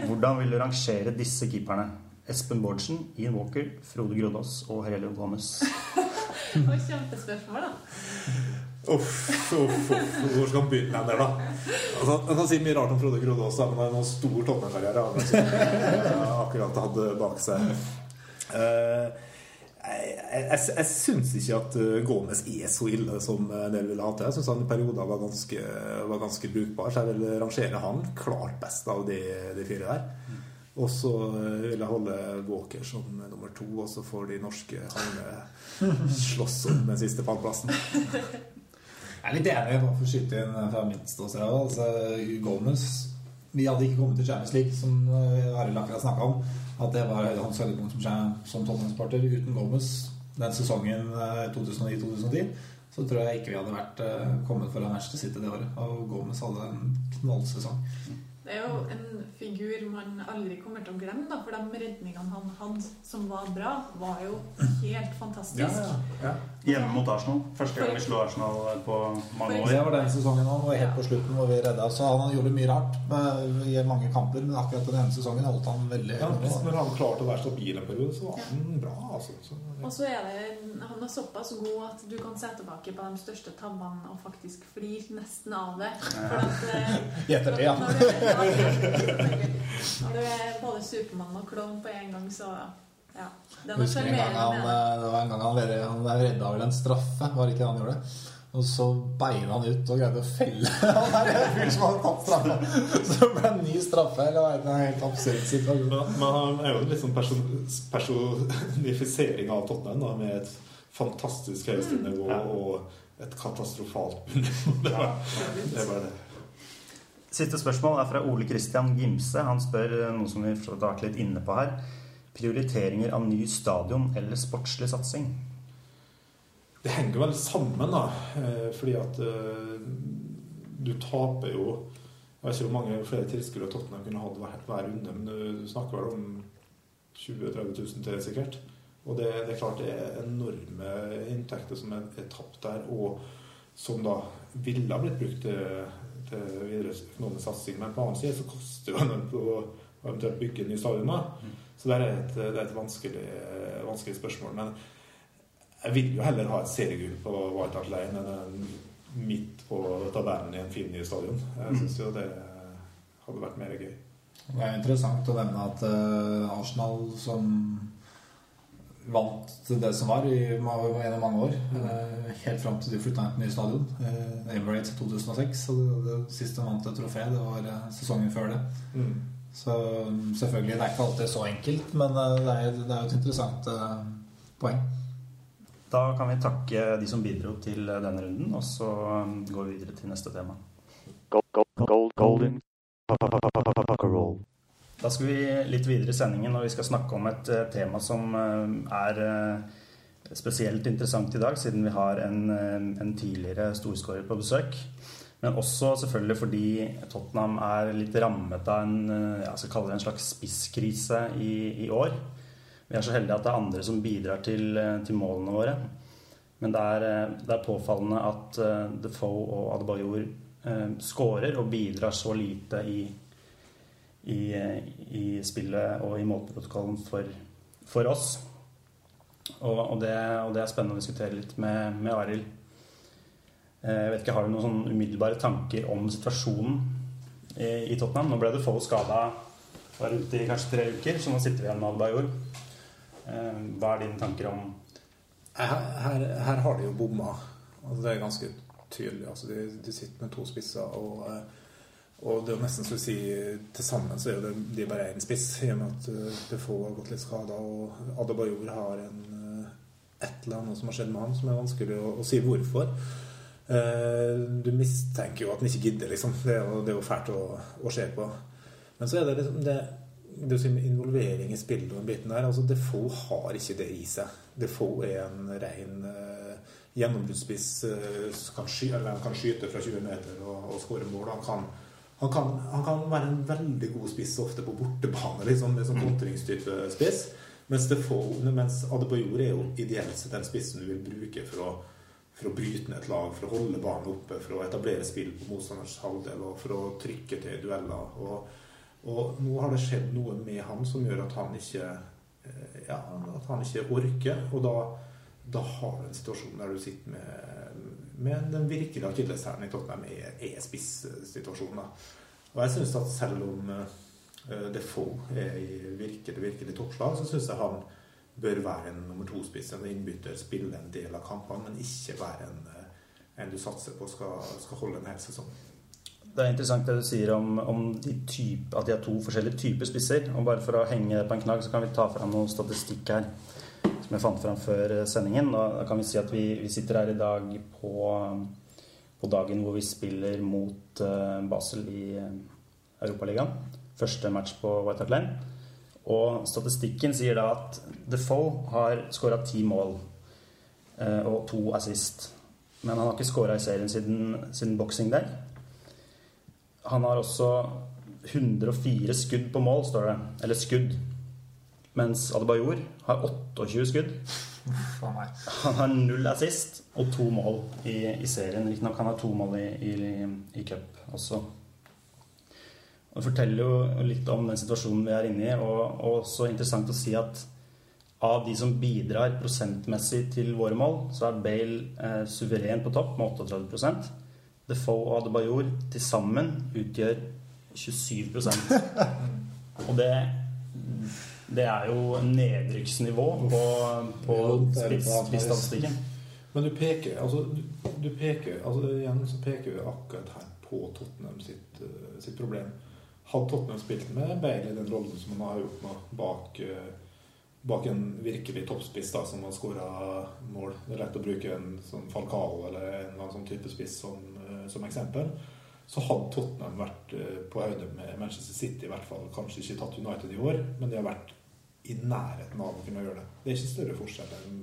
Speaker 1: Hvordan vil du rangere disse keeperne? Espen Bårdsen, Ian Walker, Frode Grodås og Herelio Gomez.
Speaker 3: Det var kjempespørsmål, da.
Speaker 2: Uff, uff, uff. Hvor skal han begynne der, da? Altså, han kan si mye rart om Frode Grode da, men han har noen stor Tottenham-karriere han har akkurat hadde bak seg. Eh, jeg jeg, jeg, syns ikke at eh, Gomez er så ille som en del ville ha til. Jeg syns han i perioder var ganske, var ganske brukbar, så jeg vil rangere han klart best av de, de fire der. Og så eh, vil jeg holde Walker som nummer to, og så får de norske halve slåss om den siste pallplassen.
Speaker 4: Jeg er litt enig bare for å skyte inn fra mitt ståsted. Altså, Gomez Vi hadde ikke kommet til Champions League, som eh, Arild akkurat snakka om. At det var hans høydepunkt som, som Tottenham-supporter. Uten Gomez den sesongen eh, 2009-2010 så tror jeg ikke vi hadde vært eh, kommet foran Manchester City det året. Og Gomez hadde en knallsesong.
Speaker 3: Det er jo en figur man aldri kommer til å glemme, da, for de redningene han hadde som var bra, var jo helt fantastisk.
Speaker 2: ja.
Speaker 1: Hjemme mot Arsenal. Første gang vi slo Arsenal på mange
Speaker 4: Det var den sesongen han og helt på slutten hvor vi redda. Så han gjorde mye rart i mange kamper, men akkurat den ene sesongen holdt han veldig
Speaker 2: Ja, når han klarte å være stabil en periode, så var han bra. Altså. Så,
Speaker 3: Og så er det Han er såpass god at du kan se tilbake på de største tabbene og faktisk flire nesten av det. For at eh, [LAUGHS]
Speaker 4: Gjetter det, ja.
Speaker 3: Når du, ja, når du er både Supermann og klovn på en gang, så ja. Det er
Speaker 4: Husker en gang han,
Speaker 3: det.
Speaker 4: eh, var en gang han, han redda vel en straffe, var det ikke det han gjorde? Og så beina han ut og greide å felle [LAUGHS] han der fyren som hadde tatt straffa. Så det ble en ny straffe. Eller det er en helt absurd situasjon?
Speaker 2: Men, men han er jo en sånn person, personifisering av Tottenham, da, med et fantastisk høyestnivå
Speaker 1: mm.
Speaker 2: og et katastrofalt [LAUGHS] bunnivå. Det, var- det er det.
Speaker 1: Siste spørsmål er fra Ole Christian Gimse. Han spør eh, noe som vi har vært litt inne på her. Prioriteringer av ny stadion eller sportslig satsing?
Speaker 2: Det henger vel sammen, da. eh, Fordi at eh, du taper jo Jeg vet ikke hvor mange flere tilskuere Tottenham kunne hatt hver, hver runde, men du snakker vel om 20 000-30 000 til, sikkert. Og det, det er klart det er enorme inntekter som er, er tapt der, og som da ville ha blitt brukt til, til videre økonomisk satsing. Men på annen side så koster jo det på å eventuelt bygge en ny stadion. da. Så det er et, det er et vanskelig, vanskelig spørsmål. Men jeg vil jo heller ha et seriegull på White Hart Lane enn midt på tabellen i en fin ny stadion. Jeg syns jo det hadde vært mer gøy.
Speaker 4: Det er interessant å nevne at eh, Arsenal, som vant det som var i gjennom mange år, eh, helt fram til de flytta inn til ny stadion, eh, Emirates 2006, og det, det siste de vant et trofé, det var sesongen før det.
Speaker 2: Mm.
Speaker 4: Så selvfølgelig, det er ikke alltid så enkelt, men eh, det er, det er et interessant eh, poeng.
Speaker 1: Da kan vi takke de som bidro til eh, denne runden, og så um, går vi videre til neste tema.
Speaker 5: Gold, gold.
Speaker 1: Da skal vi litt videre i sendingen, og vi skal snakke om et tema som er spesielt interessant i dag, siden vi har en, en tidligere storskårer på besøk. Men også selvfølgelig fordi Tottenham er litt rammet av en, eh, jeg skal kalle det en slags spisskrise i, i år. Vi er så heldige at det er andre som bidrar til, eh, til målene våre. Men det er, eh, det er påfallende at Defoe og Adebayor skårer og bidrar så lite i, i, i spillet og i målprotokollen for, for oss. Og, og, det, og det er spennende å diskutere litt med, med Arild. Eh, Jeg vet ikke, Har du noen sånn umiddelbare tanker om situasjonen i, i Tottenham? Nå ble det få skada var ute i kanskje tre uker, så nå sitter vi igjen med Adebayor. Eh, Hva er dine tanker om
Speaker 2: Her, her, her har de jo bomma. Altså, det er ganske tydelig. Altså, de, de sitter med to spisser, og, eh, og det er jo nesten så å si Til sammen så er det, de bare én spiss, i og med at Defoe har gått litt skada, og Adebayor har en, eh, et eller annet som har skjedd med ham, som er vanskelig å, å si hvorfor. Eh, Du mistenker jo at han ikke gidder, liksom. Det er jo, det er jo fælt å, å se på. Men så er det liksom det, det er involvering i spillet og den biten der. altså Defoe har ikke det i seg. Defoe er en ren uh, gjennombruddsspiss. uh, kan, sky, kan skyte fra 20 meter og, og skåre mål. Han kan, han, kan, han kan være en veldig god spiss ofte på bortebane, liksom, med sånn kontringstype spiss. Mens, Defoe, mens Adebayor er jo ideelt sett den spissen du vil bruke for å, for å bryte ned et lag, for å holde ballen oppe, for å etablere spill på motstanders halvdel og for å trykke til dueller. Og, og nå har det skjedd noe med han som gjør at han ikke eh, ja, at han ikke orker. Og da, da har du en situasjon der du sitter med, med den virkelige akilleshælen i Tottenham er, er spissituasjonen. Og jeg syns at selv om eh, Defoe er i virkelig, virkelig toppslag, så syns jeg han bør være en nummer to-spiss, en innbytter, spille en del av kampene, men ikke være en, eh, en du satser på skal, skal holde en hel sesong.
Speaker 1: Det er interessant det du sier om, om de type, at de har to forskjellige typer spisser. Og bare for å henge det på en knagg, så kan vi ta fram noe statistikk her som jeg fant fram før eh, sendingen. Da kan vi si at vi, vi sitter her i dag på, på dagen hvor vi spiller mot eh, Basel i Europaligaen. Første match på White Hart Lane. Og statistikken sier da at Defoe har skåra ti mål eh, og to assist. Men han har ikke skåra i serien siden, siden boksing day. Han har også 104 skudd på mål, står det. Eller skudd. Mens Adebayor har 28 skudd. Han har null assist og to mål i, i serien. Riktignok han har to mål i, i, i cup også. Det forteller jo litt om den situasjonen vi er inne i, og, og også interessant å si at av de som bidrar prosentmessig til våre mål, så er Bale eh, suveren på topp med 38% Defoe og Adebayor til sammen utgjør 27% [LAUGHS] Og det, det er jo nedrykksnivå på, på spissstatistikken.
Speaker 2: Men du peker altså, du, du peker, altså igjen så peker vi akkurat her på Tottenham sitt, eh, sitt problem. Hadde Tottenham spilt med Bailey den rollen som han har gjort nå, bak, eh, bak en virkelig toppspiss da, som har skåra mål Det er lett å bruke en sånn Falcao eller en eller annen sånn type spiss som, eh, som eksempel. Så hadde Tottenham vært eh, på høyde med Manchester City, i hvert fall. Kanskje ikke tatt United i år, men de har vært i nærheten av å kunne gjøre det. Det er ikke større forskjell enn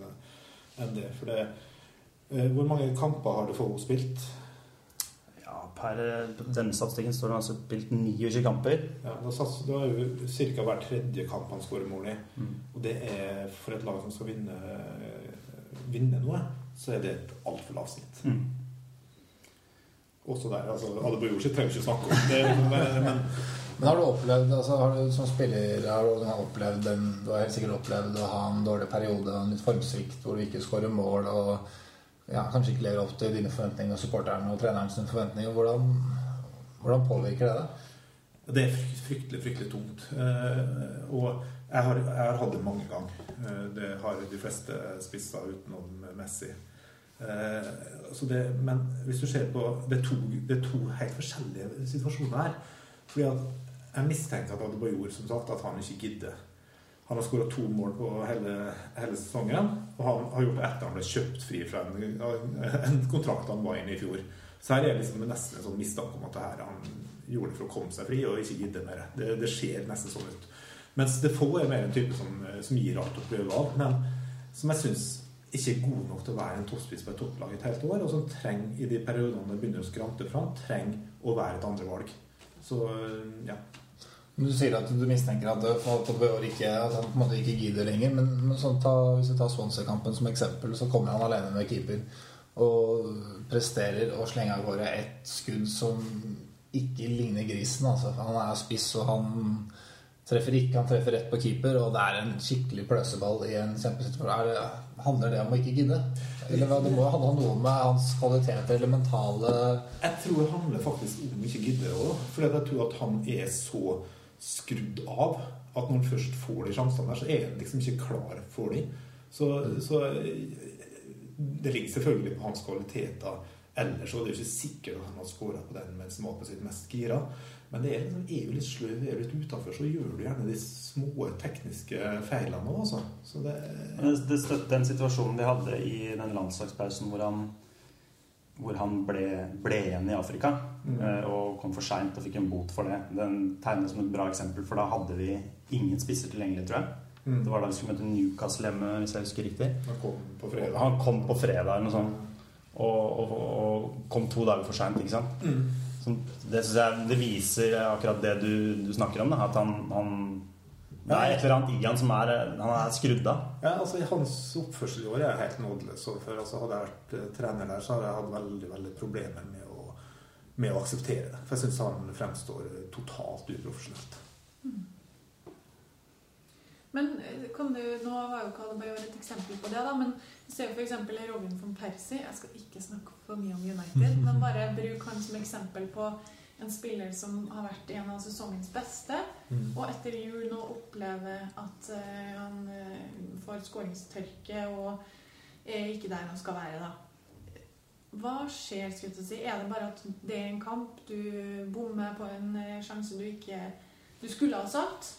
Speaker 2: enn det. For det Hvor mange kamper har du for spilt?
Speaker 1: Per eh, denne statistikken står han altså spilt 29 kamper.
Speaker 2: Ja, da satser er jo ca. hver tredje kamp han skårer mål i.
Speaker 1: Mm.
Speaker 2: Og det er for et lag som skal vinne, vinne noe, så er det et altfor lavt snitt.
Speaker 1: Mm.
Speaker 2: Også der. altså Adebayor sitt trenger vi ikke snakke om. Det, men
Speaker 4: Men har du opplevd, altså har du som spiller har du opplevd den, Du har helt sikkert opplevd å ha en dårlig periode, en litt formsvikt hvor du ikke skårer mål og ja, kanskje ikke lever opp til dine forventninger og supporterne og trenerens forventninger. Hvordan, hvordan påvirker det deg?
Speaker 2: Det er fryktelig, fryktelig tungt. Eh, og jeg har, jeg har hatt det mange ganger. Eh, det har de fleste spisser utenom Messi. Eh, det, men hvis du ser på Det er to, det er to helt forskjellige situasjoner her. Fordi at jeg mistenker at Adebayor som sagt, at han ikke gidder. Han har skåra to mål på hele, hele sesongen, og han har gjort det etter han ble kjøpt fri fra en, en kontrakt han var inne i i fjor. Så her er det liksom nesten en sånn mistanke om at det her han gjorde for å komme seg fri og ikke gidde mer. Det, det ser nesten sånn ut. Mens det få er mer en type som, som gir alt og prøver alt, men som jeg syns ikke er god nok til å være en toppspiss på et topplag et helt år, og som trenger, i de periodene det begynner å skrante fram, trenger å være et andrevalg. Så ja.
Speaker 4: Du sier at du mistenker at, Adebayor ikke, at han på en måte ikke gidder lenger. Men, men sånn, ta, hvis vi tar Swansea-kampen som eksempel, så kommer han alene med keeper og presterer å slenge av gårde et skudd som ikke ligner grisen. Altså. Han er spiss, og han treffer ikke. Han treffer rett på keeper, og det er en skikkelig pløseball i en kjempesituasjon. Er Handler det om å ikke gidde? Eller det må jo handle om noe med hans kvaliteter eller mentale
Speaker 2: Jeg tror det handler faktisk om ikke gidde òg. For jeg tror at han er så skrudd av at når han først får de sjansene der, så er han liksom ikke klar for de. Så, så det ligger selvfølgelig på hans kvaliteter ellers, og det er jo ikke sikkert at han har skåra på den mens han var på sitt mest gira. Men det er, liksom, er jo litt sløv, er du litt utafor, så gjør du gjerne de små tekniske feilene òg, altså. Så det
Speaker 1: det- det den situasjonen de hadde i den landslagspausen hvor han hvor han ble, ble igjen i Afrika eh, og kom for seint og fikk en bot for det. Den tegnes som et bra eksempel, for da hadde vi ingen spisser tilgjengelig, tror jeg.
Speaker 4: Mm.
Speaker 1: Det var da vi skulle møte Newcastle hjemme, hvis jeg husker riktig.
Speaker 4: Han kom på fredag.
Speaker 1: Han kom på fredag eller noe sånt. Og, og, og kom to dager for seint, ikke sant.
Speaker 4: Mm.
Speaker 1: Så det syns jeg det viser akkurat det du, du snakker om. Da, at han, han Det er et eller annet i han som er Han er skrudd av.
Speaker 2: Ja, altså Hans oppførsel i år er helt nådeløs. Altså, hadde jeg vært eh, trener der, så hadde jeg hatt veldig veldig problemer med med å akseptere det. For jeg syns han fremstår totalt uprofesjonelt.
Speaker 3: Men eh, kan du, nå var jo Kalebayor et eksempel på det, da, men du ser f.eks. Robin von Persie. Jeg skal ikke snakke for mye om United, [LAUGHS] men bare bruk han som eksempel på en spiller som har vært en av sesongens beste,
Speaker 2: Mm.
Speaker 3: og etter jul nå opplever at eh, han eh, får skåringstørke og er ikke der han skal være, da. Hva skjer, skulle jeg si? Er det bare at det er en kamp, du bommer på en eh, sjanse du ikke du skulle ha satt?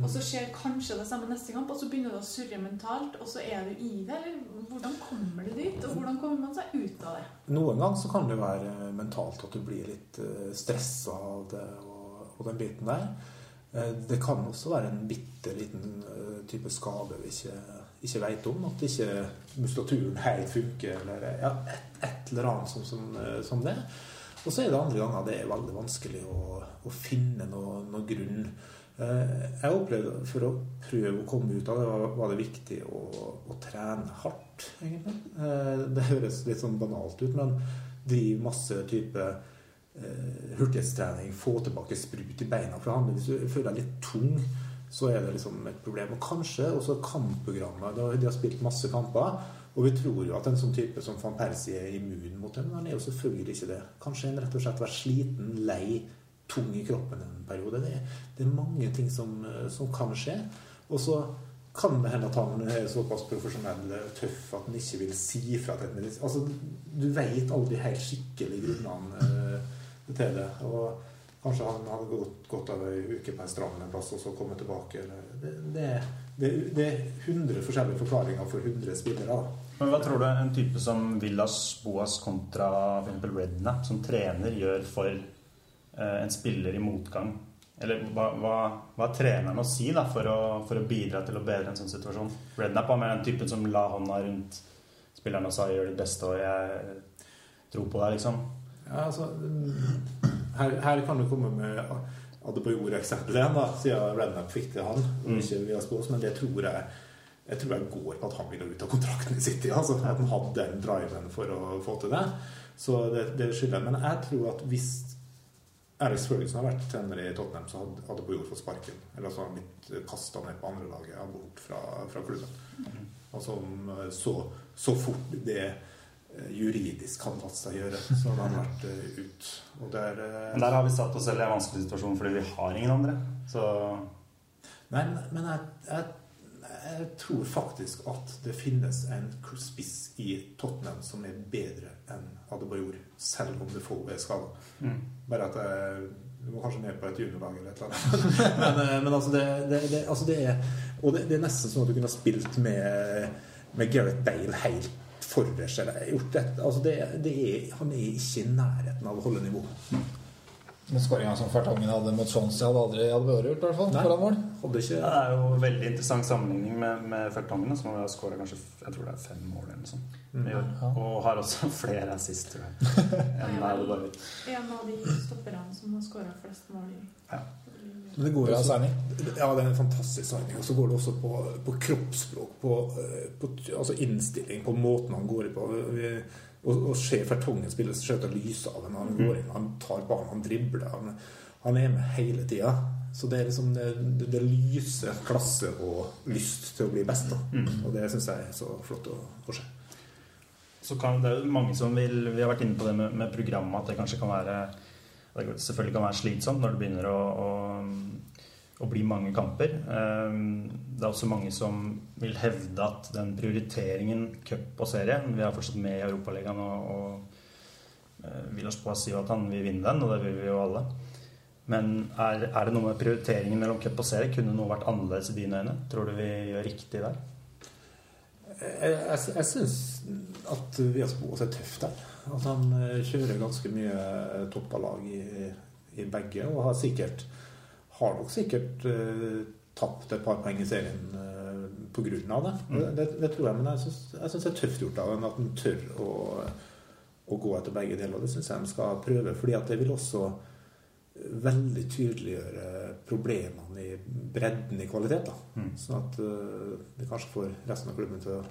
Speaker 3: Og så skjer kanskje det samme neste kamp, og så begynner du å surre mentalt, og så er du i det? Eller hvordan kommer du dit, og hvordan kommer man seg ut av det?
Speaker 2: Noen ganger så kan det være mentalt at du blir litt stressa av det og, og den biten der. Eh, Det kan også være en bitte liten eh, type skade vi ikke, ikke vet om. At ikke muskulaturen helt funker, eller ja, et, et eller annet som, som, eh, som det. Og så er det andre ganger det er veldig vanskelig å, å finne noe, noe grunn. Eh, Jeg opplevde For å prøve å komme ut av det, var, det viktig å, å trene hardt, egentlig. Eh, Det høres litt sånn banalt ut, men driv masse type hurtighetstrening, få tilbake sprut i beina. For hvis du føler deg litt tung, så er det liksom et problem. Og kanskje også kampprogrammet. De har spilt masse kamper. Og vi tror jo at en sånn type som van Persie er immun mot dem, men han er jo selvfølgelig ikke det. Kanskje en rett og slett vært sliten, lei, tung i kroppen en periode. Det er, det er mange ting som, eh, som kan skje. Og så kan det hende at han er såpass profesjonell og tøff at han ikke vil si fra til et. Altså, du vet aldri helt skikkelig grunnene eh, til det. Og kanskje han hadde gått, gått av ei uke på en strand en plass og så kommet tilbake. Det, det, det, det er 100 forskjellige forklaringer for 100 spillere.
Speaker 1: Men hva tror du en type som Villas Boas kontra for Redknapp som trener gjør for eh, en spiller i motgang? Eller hva, hva, hva treneren å si da, for, å, for å bidra til å bedre en sånn situasjon? Rednap var mer den typen som la hånda rundt spilleren og sa 'gjør ditt beste', og jeg tror på deg, liksom.
Speaker 2: Ja, altså, her, her kan du komme med Adebayor-eksempelet igjen, da, siden Rednap fikk til han.
Speaker 1: Mm.
Speaker 2: ikke via spås, men det tror jeg jeg tror jeg går på at han ville ut av kontrakten i City. Altså, at han hadde den driven for å få til det. Så det, det skylder jeg. Men jeg tror at hvis Alex Ferguson har vært trener i Tottenham, så hadde Adebayor fått sparken. Eller så hadde han blitt kasta ned på andre laget ja, bort fra, fra klubben. Altså om eh, så, så fort det juridisk kan latt seg gjøre, så hadde han vært uh, ut. Der, uh,
Speaker 1: Men der har vi satt oss selv i en vanskelig situasjon fordi vi har ingen andre. Så
Speaker 2: Men, men jeg, jeg, jeg tror faktisk at det finnes en spiss i Tottenham som er bedre enn Adebayor, selv om det får er skada.
Speaker 1: mm.
Speaker 2: Bare at jeg du må kanskje ned på et juniorlag eller et eller annet. [LAUGHS] men, eh, men altså, det, det, det, altså det er Og det, er nesten sånn at du kunne spilt med, med Gareth Bale helt forrest eller gjort dette. Altså det, det er, han er ikke i nærheten av å holde nivå.
Speaker 4: Men skåringa som Fertangen hadde mot Swansea, hadde aldri hadde vært gjort, i hvert fall.
Speaker 2: Nei.
Speaker 4: Foran mål.
Speaker 2: Hadde ikke
Speaker 1: Ja, det er jo en veldig interessant sammenligning med, med Fertangen, som har skåra kanskje jeg tror det er fem mål eller noe sånt.
Speaker 2: Mm.
Speaker 4: Ja.
Speaker 1: Og har også [LAUGHS] flere assist, tror jeg. [LAUGHS] enn Adebayor.
Speaker 3: En av de stopperne som har skåra flest mål i
Speaker 1: Ja.
Speaker 2: Det går
Speaker 4: Bra
Speaker 2: også,
Speaker 4: signing.
Speaker 2: ja, det er en fantastisk signing. Og så går det også på, på kroppsspråk, på, eh, på altså innstilling, på måten han går i på. Vi, og, og ser Fertongen spille skjøter lyset av ham. Han går inn, han tar ballen, han dribler. Han, han er med hele tida. Så det er liksom det, det, det lyser klasse og lyst til å bli best.
Speaker 1: Mm.
Speaker 2: Og det syns jeg er så flott å, å se.
Speaker 1: Så kan, det er jo mange som vil Vi har vært inne på det med, med programmet, at det kanskje kan være det selvfølgelig kan være slitsomt når det begynner å, å, å bli mange kamper. Ehm, Det er også mange som vil hevde at den prioriteringen cup og serie Vi er fortsatt med i Europaligaen, og, og oss på sier si at han vil vinne den, og det vil vi jo alle. Men er, er det noe med prioriteringen mellom cup og serie? Kunne noe vært annerledes i dine øyne? Tror du vi gjør riktig der?
Speaker 2: Jeg, jeg, jeg syns at Vias Boas er tøff der. At han eh, kjører ganske mye eh, toppalag i, i begge, og har sikkert Har nok sikkert uh, tapt et par poeng i serien uh, av det.
Speaker 1: Mm.
Speaker 2: Det, det tror jeg, men jeg syns synes det er tøft gjort av ham at han tør å, å gå etter begge deler. Det syns jeg de skal prøve, fordi at det vil også veldig tydeliggjøre problemene i bredden i kvalitet. Da.
Speaker 1: Mm.
Speaker 2: Sånn at uh, det kanskje får resten av klubben til å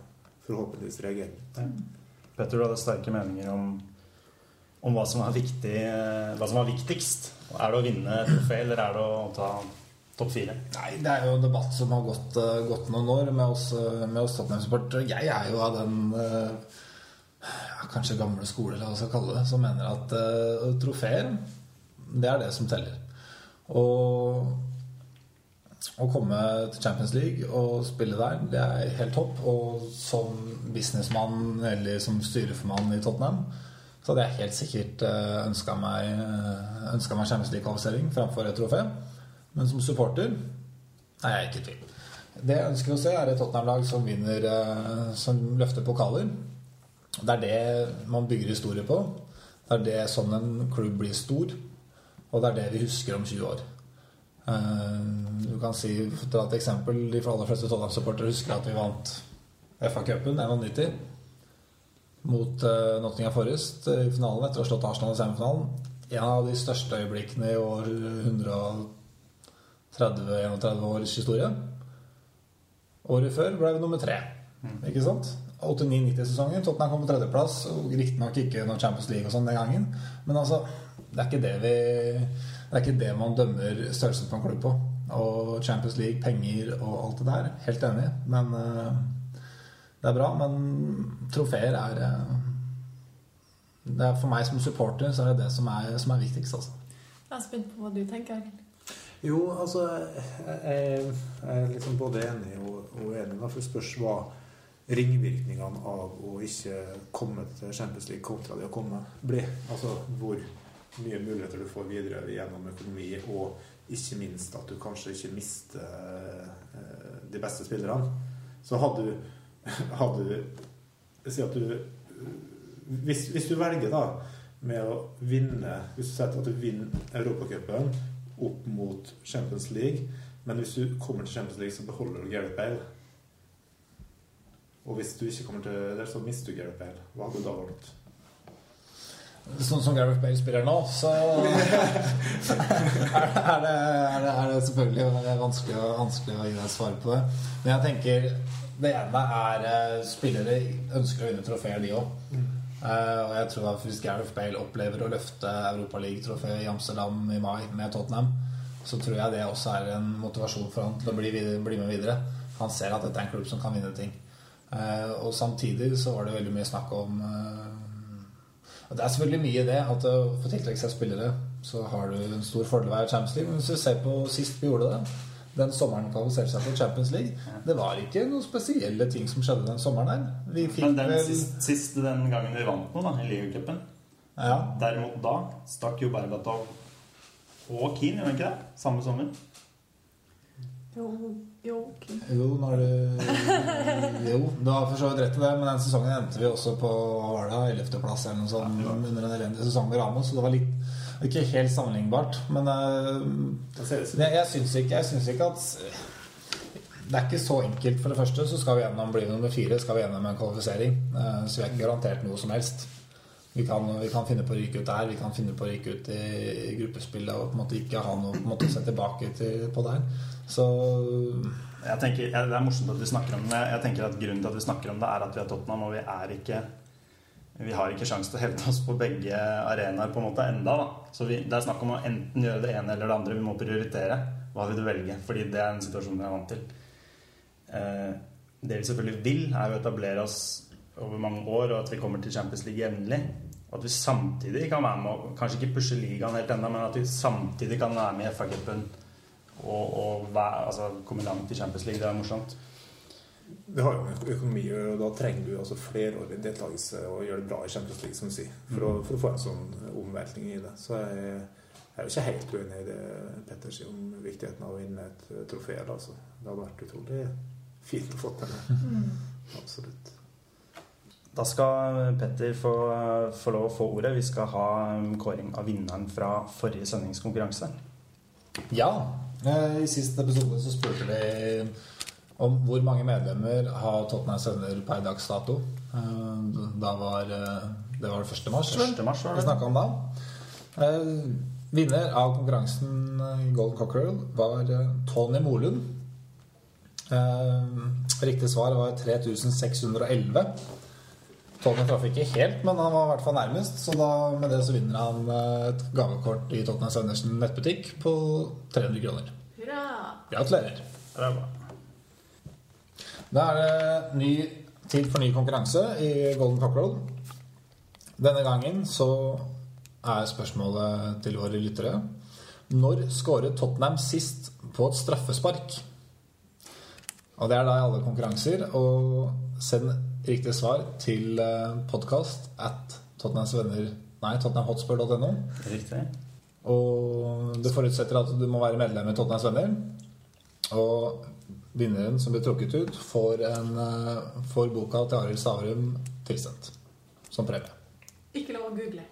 Speaker 2: forhåpentligvis reagere.
Speaker 1: Petter, du hadde sterke meninger om, om hva som er viktig, eh, hva som var viktigst. Er det å vinne trofé, eller er det å ta topp fire?
Speaker 4: Nei, det er jo en debatt som har gått, eh, gått noen år med oss, eh, oss Tottenham-supportere. Jeg er jo av den ja, kanskje gamle skole, eller hva skal kalle det, som mener at uh, trofeer, det er det som teller. Og å komme til Champions League og spille der, det er helt topp. Og som businessmann eller som styreformann i Tottenham så hadde jeg helt sikkert ønska meg, eh, ønsket meg Champions League-kvalifisering framfor et trofé. Men som supporter er jeg ikke i tvil. Det jeg ønsker å se, er et Tottenham-lag som vinner eh, Som løfter pokaler. Det er det man bygger historie på. Det er det sånn en klubb blir stor. Og det er det vi husker om 20 år. Eh, Du kan si, ta et eksempel, De aller fleste Tottenham-supportere husker at vi vant FA-cupen 91 mot uh, Nottingham Forest i finalen etter å ha slått Arsenal i semifinalen. En av de største øyeblikkene i år 130-31 års historie. Året før ble vi nummer tre. Ikke sant? 89-90-sesongen. Tottenham kom på tredjeplass. Riktignok ikke noe Champions League og sånn den gangen. Men altså, det er ikke det vi Det er ikke det man dømmer størrelsen på en klubb på. Og Champions League, penger og alt det der. Helt enig. Men eh, det er bra. Men trofeer er eh, det er For meg som supporter så er det det som er, som er viktigst. altså.
Speaker 3: Jeg er spent på hva du tenker.
Speaker 2: Jo, altså Jeg, jeg er liksom både enig og, og uenig. Da, det spørs hva ringvirkningene av å ikke komme til Champions League kontra det å komme blir. Altså hvor mye muligheter du får videre gjennom økonomi, og ikke minst at du kanskje ikke mister eh, de beste spillerne. Så hadde du, hadde du Si at du hvis, hvis du velger da med å vinne Hvis du setter at du vinner Europacupen opp mot Champions League, men hvis du kommer til Champions League, så beholder du Gareth Bale. Og hvis du ikke kommer til der, så mister du Gareth Bale. Hva hadde du da valgt?
Speaker 4: Sånn som Gareth Bale spiller nå, så [LAUGHS] er det, er det, er det, det selvfølgelig vanskelig, vanskelig å gi deg svar på det. Men jeg tenker det ene er uh, spillere ønsker å vinne trofeer, de òg. og jeg tror at hvis Gareth Bale opplever å løfte Europaliga-trofeet i Amsterdam i mai med Tottenham, så tror jeg det også er en motivasjon for han til å bli, videre, bli med videre. Han ser at dette er en klubb som kan vinne ting. Uh, og samtidig så var det veldig mye snakk om og Det er selvfølgelig mye i det at å få tiltrekke seg spillere, så har du en stor fordel ved å være Champions League. Men hvis du ser på sist vi gjorde det, den sommeren kvalifiserte seg for Champions League, det var ikke noen spesielle ting som skjedde den sommeren der. Vi fikk
Speaker 1: Men den
Speaker 4: vel
Speaker 1: siste, siste, den gangen vi vant noe, da, i ligacupen
Speaker 4: Ja.
Speaker 1: Derimot da stakk jo Berbatov og Keane, gjorde han ikke det? Samme sommer.
Speaker 3: Jo, jo, okay.
Speaker 4: Jo, når du Jo, du har for så vidt rett i det, men den sesongen endte vi også på hva var det, 11.-plass eller noe sånt under en elendig sesong med Ramos, så det var litt ikke helt sammenlignbart. Men eh,
Speaker 2: som-
Speaker 4: jeg, jeg syns ikke, ikke at Det er ikke så enkelt. For det første så skal vi gjennom bli nummer fire, skal vi gjennom en kvalifisering. Eh, Så vi er ikke garantert noe som helst. Vi kan, vi kan finne på å ryke ut der, vi kan finne på å ryke ut i, i gruppespillet og på en måte ikke ha noe på en måte å se tilbake til, på der. Så
Speaker 1: Jeg tenker, Det er morsomt at vi snakker om det. Jeg tenker at Grunnen til at vi snakker om det, er at vi er Tottenham, og vi er ikke vi har ikke sjanse til å hevde oss på begge arenaer på en måte enda. da. Så vi, Det er snakk om å enten gjøre det ene eller det andre. Vi må prioritere. Hva vil du velge? Fordi det er en situasjon vi er vant til. Eh, det vi selvfølgelig vil, er å etablere oss over mange år, og at vi kommer til Champions League jevnlig. Og at vi samtidig kan være med kanskje ikke pushe ligaen helt ennå, men at vi samtidig kan være med i FA-cupen og, og være, altså, komme langt i Champions League. Det er morsomt.
Speaker 2: Vi har jo en økonomi, og da trenger du altså flerårig deltakelse og gjøre det bra i Champions League, som du sier, for, å, for å få en sånn omveltning i det. Så jeg, jeg er jo ikke helt uenig i det Petter sier om viktigheten av å vinne et eh, trofé. Altså. Det hadde vært utrolig fint å få til det. Absolutt.
Speaker 1: Da skal Petter få, få lov å få ordet. Vi skal ha um, kåring av vinneren fra forrige sendingskonkurranse.
Speaker 4: Ja. eh, I siste episode så spurte vi om hvor mange medlemmer har Tottenham Sønner per dags dato. Eh, Da var eh, Det var det 1. mars, vel?
Speaker 1: 1. mars var det.
Speaker 4: vi snakka om da. Eh, Vinner av konkurransen i Golden Cockerel var Tony Molund. Riktig svar var 3611. Tony traff ikke helt, men han var i hvert fall nærmest. Så da, med det så vinner han et gavekort i Tottenham Søndersen nettbutikk på 300 kroner.
Speaker 3: Hurra!
Speaker 4: Gratulerer.
Speaker 1: Det er bra.
Speaker 4: Da er det ny tid for ny konkurranse i Golden Cockroach. Denne gangen så er spørsmålet til våre lyttere Når skåret Tottenham sist på et straffespark? Og det er da i alle konkurranser. Og send riktig svar til podkast at tottenhamsvenner Nei, tottenhamhotspur.no. Og det forutsetter at du må være medlem i Tottenhams Venner. Og vinneren som blir trukket ut, får, en, eh, får boka til Arild Stavrum tilsendt som premie.
Speaker 3: Ikke lov å google.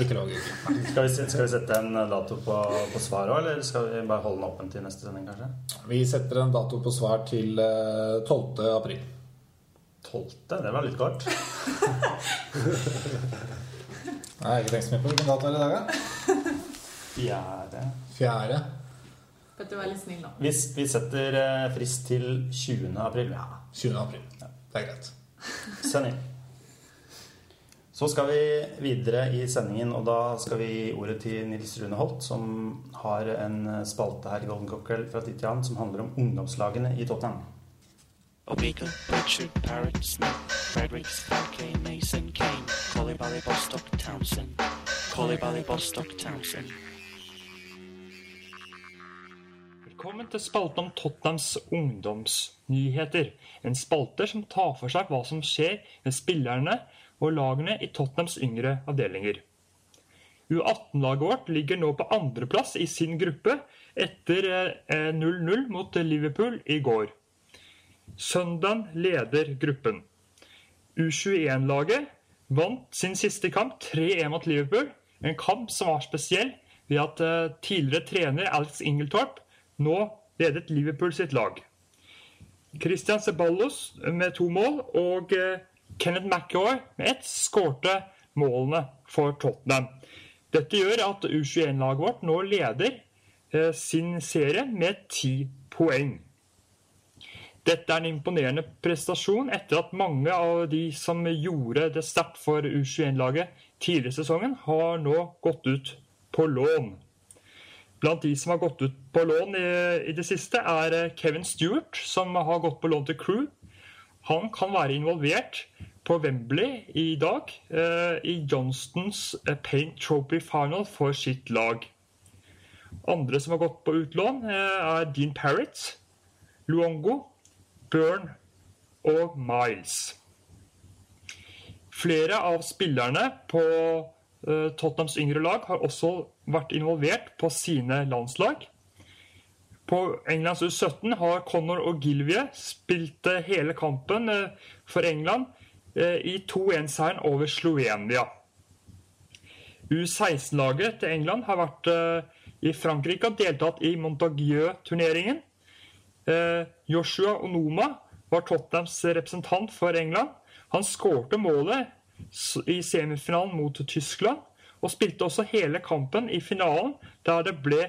Speaker 4: Ikke lov å google.
Speaker 1: Skal vi, skal vi sette en dato på, på svar òg, eller skal vi bare holde den åpen til neste sending, kanskje?
Speaker 4: Vi setter en dato på svar til eh, 12. april.
Speaker 1: 12. Det var litt kort. [LAUGHS]
Speaker 4: Jeg har ikke tenkt så mye på hvilken dato er det i dag, da?
Speaker 1: Fjerde
Speaker 4: Fjerde.
Speaker 3: Petter, vær litt snill da.
Speaker 1: Vi, vi setter eh, frist til 20. april. Ja.
Speaker 4: 20. april. Det er greit. [LAUGHS]
Speaker 1: Send inn. Så skal vi videre i sendingen, og da skal vi gi ordet til Nils Rune Holt, som har en spalte her i Golden Cockerel fra tid til annen som handler om ungdomslagene i Tottenham.
Speaker 6: Omega, Richard, Parrot, Smith, Fredericks, Falke, Mason, Kane, Collibally, Bostock, Townsend, Collibally, Bostock, Townsend.
Speaker 7: Velkommen til spalten om Tottenhams ungdomsnyheter. En spalte som tar for seg hva som skjer med spillerne og lagene i Tottenhams yngre avdelinger. U18-laget vårt ligger nå på andreplass i sin gruppe etter eh, 0-0 mot Liverpool i går. Søndagen leder gruppen. U21-laget vant sin siste kamp 3-1 mot Liverpool. En kamp som var spesiell ved at eh, tidligere trener Alex Ingeltorp nå ledet Liverpool sitt lag. Christian Ceballos med to mål og eh, Kenneth McAway med ett skårte målene for Tottenham. Dette gjør at U21-laget vårt nå leder eh, sin serie med ti poeng. Dette er en imponerende prestasjon etter at mange av de som gjorde det sterkt for U21-laget tidligere i sesongen, har nå gått ut på lån. Blant de som har gått ut på lån i, i det siste, er eh, Kevin Stewart, som har gått på lån til Crew. Han kan være involvert på Wembley i dag eh, i Johnstons eh, Paint Trophy Final for sitt lag. Andre som har gått på utlån, eh, er Dean Parrott, Luongo, Byrne og Miles. Flere av spillerne på Tottenhams yngre lag har også vært involvert på sine landslag. På Englands U17 har Connor og Gilvie spilt eh, hele kampen eh, for England eh, i 2-1-seieren over Slovenia. U16-laget til England har vært eh, i Frankrike og deltatt i Montagieux-turneringen. Eh, Joshua Onoma var Tottenhams representant for England. Han skårte målet i semifinalen mot Tyskland, og spilte også hele kampen i finalen, der det ble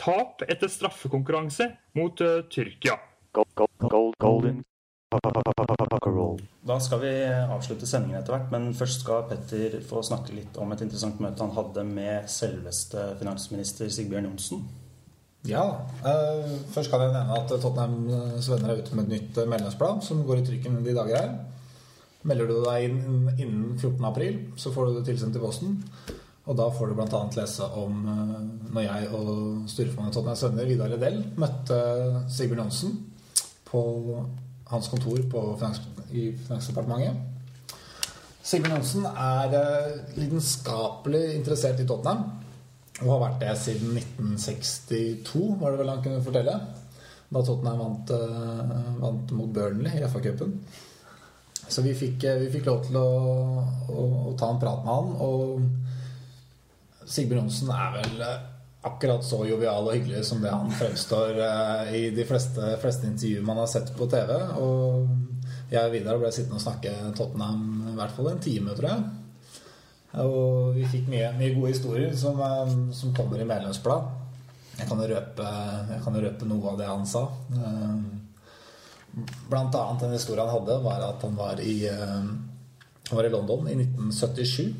Speaker 7: tap etter straffekonkurranse mot eh, Tyrkia.
Speaker 5: Gold, gold, gold.
Speaker 1: Da skal vi avslutte sendingen etter hvert, men først skal Petter få snakke litt om et interessant møte han hadde med selveste finansminister Sigbjørn Johnsen.
Speaker 4: Ja, eh, først kan jeg nevne at Tottenhams venner er ute med et nytt eh, medlemsblad som går i trykken de dager her. Melder du deg inn innen 14. april, så får du det tilsendt i posten. Og da får du bl.a. lese om eh, når jeg og styreformannen Tottenhams venner, Vidar Redell, møtte Sigbjørn Johnsen på hans kontor på finans, i Finansdepartementet. Sigbjørn Johnsen er eh, lidenskapelig interessert i Tottenham. Og har vært det siden 1962, var det vel han kunne fortelle. Da Tottenham vant, eh, vant mot Burnley i FA-cupen. Så vi fikk, eh, vi fikk lov til å, å, å ta en prat med han. Og Sigbjørn Johnsen er vel eh, akkurat så jovial og hyggelig som det han fremstår eh, i de fleste, fleste intervjuer man har sett på TV. Og jeg og Vidar ble sittende og snakke Tottenham i hvert fall en time, tror jeg. Og vi fikk mye, mye gode historier som, som kommer i medlemsblad. Jeg kan jo røpe, røpe noe av det han sa. Eh, Blant annet en historie han hadde, var at han var i, eh, han var i London i 1977.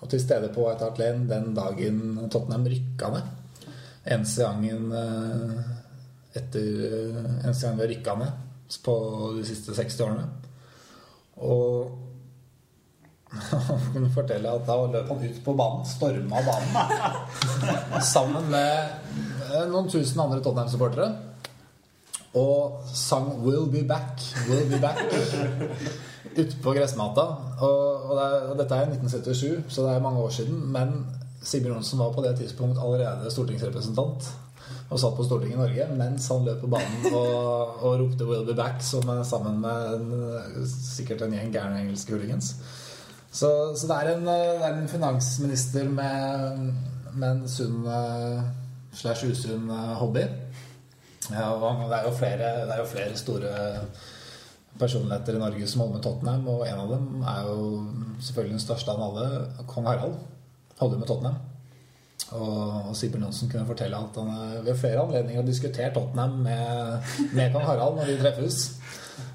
Speaker 4: Og til stede på White Hart Lane den dagen Tottenham rykka ned. Eneste gangen eh, etter Eneste gang vi har rykka ned på de siste 60 årene. Og han [LAUGHS] kunne fortelle at da løp han ut på banen, storma banen, [LAUGHS] sammen med eh, noen tusen andre Tottenham-supportere. Og sang 'Will be back', 'Will be back' [LAUGHS] utpå gressmata. Og, og, det er, og dette er 1977, så det er mange år siden. Men Sigbjørn Johnsen var på det tidspunkt allerede stortingsrepresentant og satt på Stortinget i Norge mens han løp på banen og, og ropte 'Will be back' som, sammen med en, sikkert en gjeng gærne engelske hooligans. Så, så det, er en, det er en finansminister med, med en sunn eh, slash usunn eh, hobby. Ja, det er jo flere, det er jo flere store personligheter i Norge som holder med Tottenham, og en av dem er jo selvfølgelig den største av alle, kong Harald. Holder med Tottenham. Og, og Sigbjørn Johnsen kunne fortelle at han eh, ved flere anledninger har diskutert Tottenham med, med kong Harald når de treffes.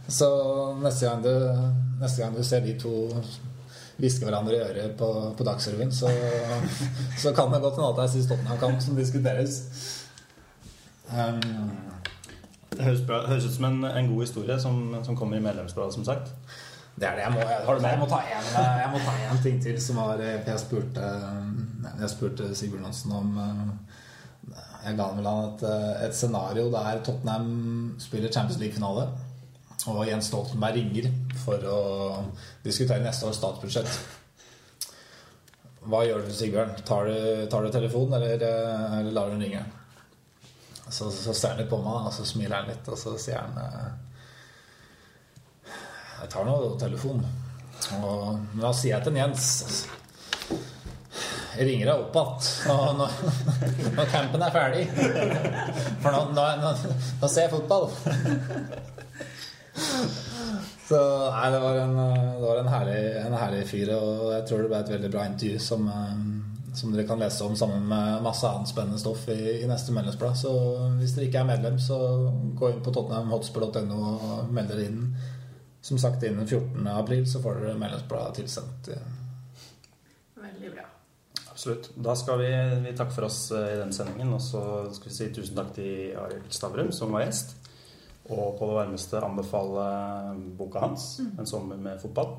Speaker 4: Så neste gang du, neste gang du ser de to hviske hverandre i øret på, på Dagsrevyen, så, så kan det godt hende at det er sist Tottenham-kamp som diskuteres. Um,
Speaker 1: Det høres, ut som en, en god historie som, som kommer i medlemsbladet, som sagt.
Speaker 4: Det er det. Jeg må, jeg? Jeg må ta en, jeg må ta en ting til som var Jeg spurte, jeg spurte Sigbjørn Johnsen om Jeg ga vel et, et scenario der Tottenham spiller Champions League-finale, og Jens Stoltenberg ringer for å diskutere neste års statsbudsjett. Hva gjør du, Sigbjørn? Tar du, tar du telefonen, eller, eller lar du den ringe? Så, så ser han litt på meg, og så smiler han litt, og så sier han eh, Jeg tar nå telefonen. Og, men da sier jeg til Jens Jeg ringer deg opp igjen når, når campen er ferdig. For nå, nå, nå, nå ser jeg fotball. Så nei, det var en, det var en, herlig, en herlig fyr, og jeg tror det ble et veldig bra intervju som, eh, som dere kan lese om sammen med masse annet spennende stoff i, i neste medlemsblad. Så hvis dere ikke er medlem, så gå inn på tottenhamhotspur.no og meld dere inn. Som sagt, innen 14. april så får dere medlemsbladet tilsendt.
Speaker 3: Veldig bra.
Speaker 1: Absolutt. Da skal vi, vi takke for oss eh, i den sendingen, og så skal vi si tusen takk til Arild Stavrum, som var gjest. Og på det varmeste anbefale boka hans, 'En sommer med fotball'.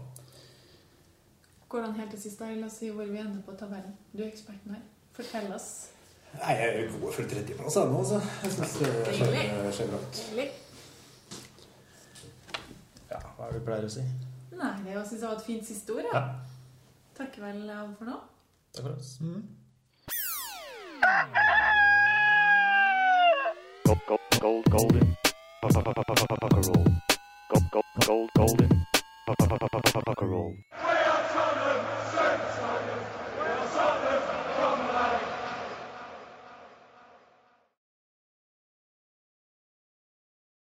Speaker 3: Går an helt til sist la oss si hvor vi ender på tabellen. Du er eksperten her. Fortell oss.
Speaker 2: Nei, jeg er god for tredjeplass ennå, altså. Jeg syns det skjer.
Speaker 3: Deilig.
Speaker 1: Ja, hva er det vi pleier å si?
Speaker 3: Nei, det jeg synes jeg var et fint siste ord.
Speaker 1: Ja.
Speaker 3: Ja. Takker vel av for nå.
Speaker 1: Takk for oss.
Speaker 5: Mm. gold, gold, golden. Roll. Gold, gold, gold, golden.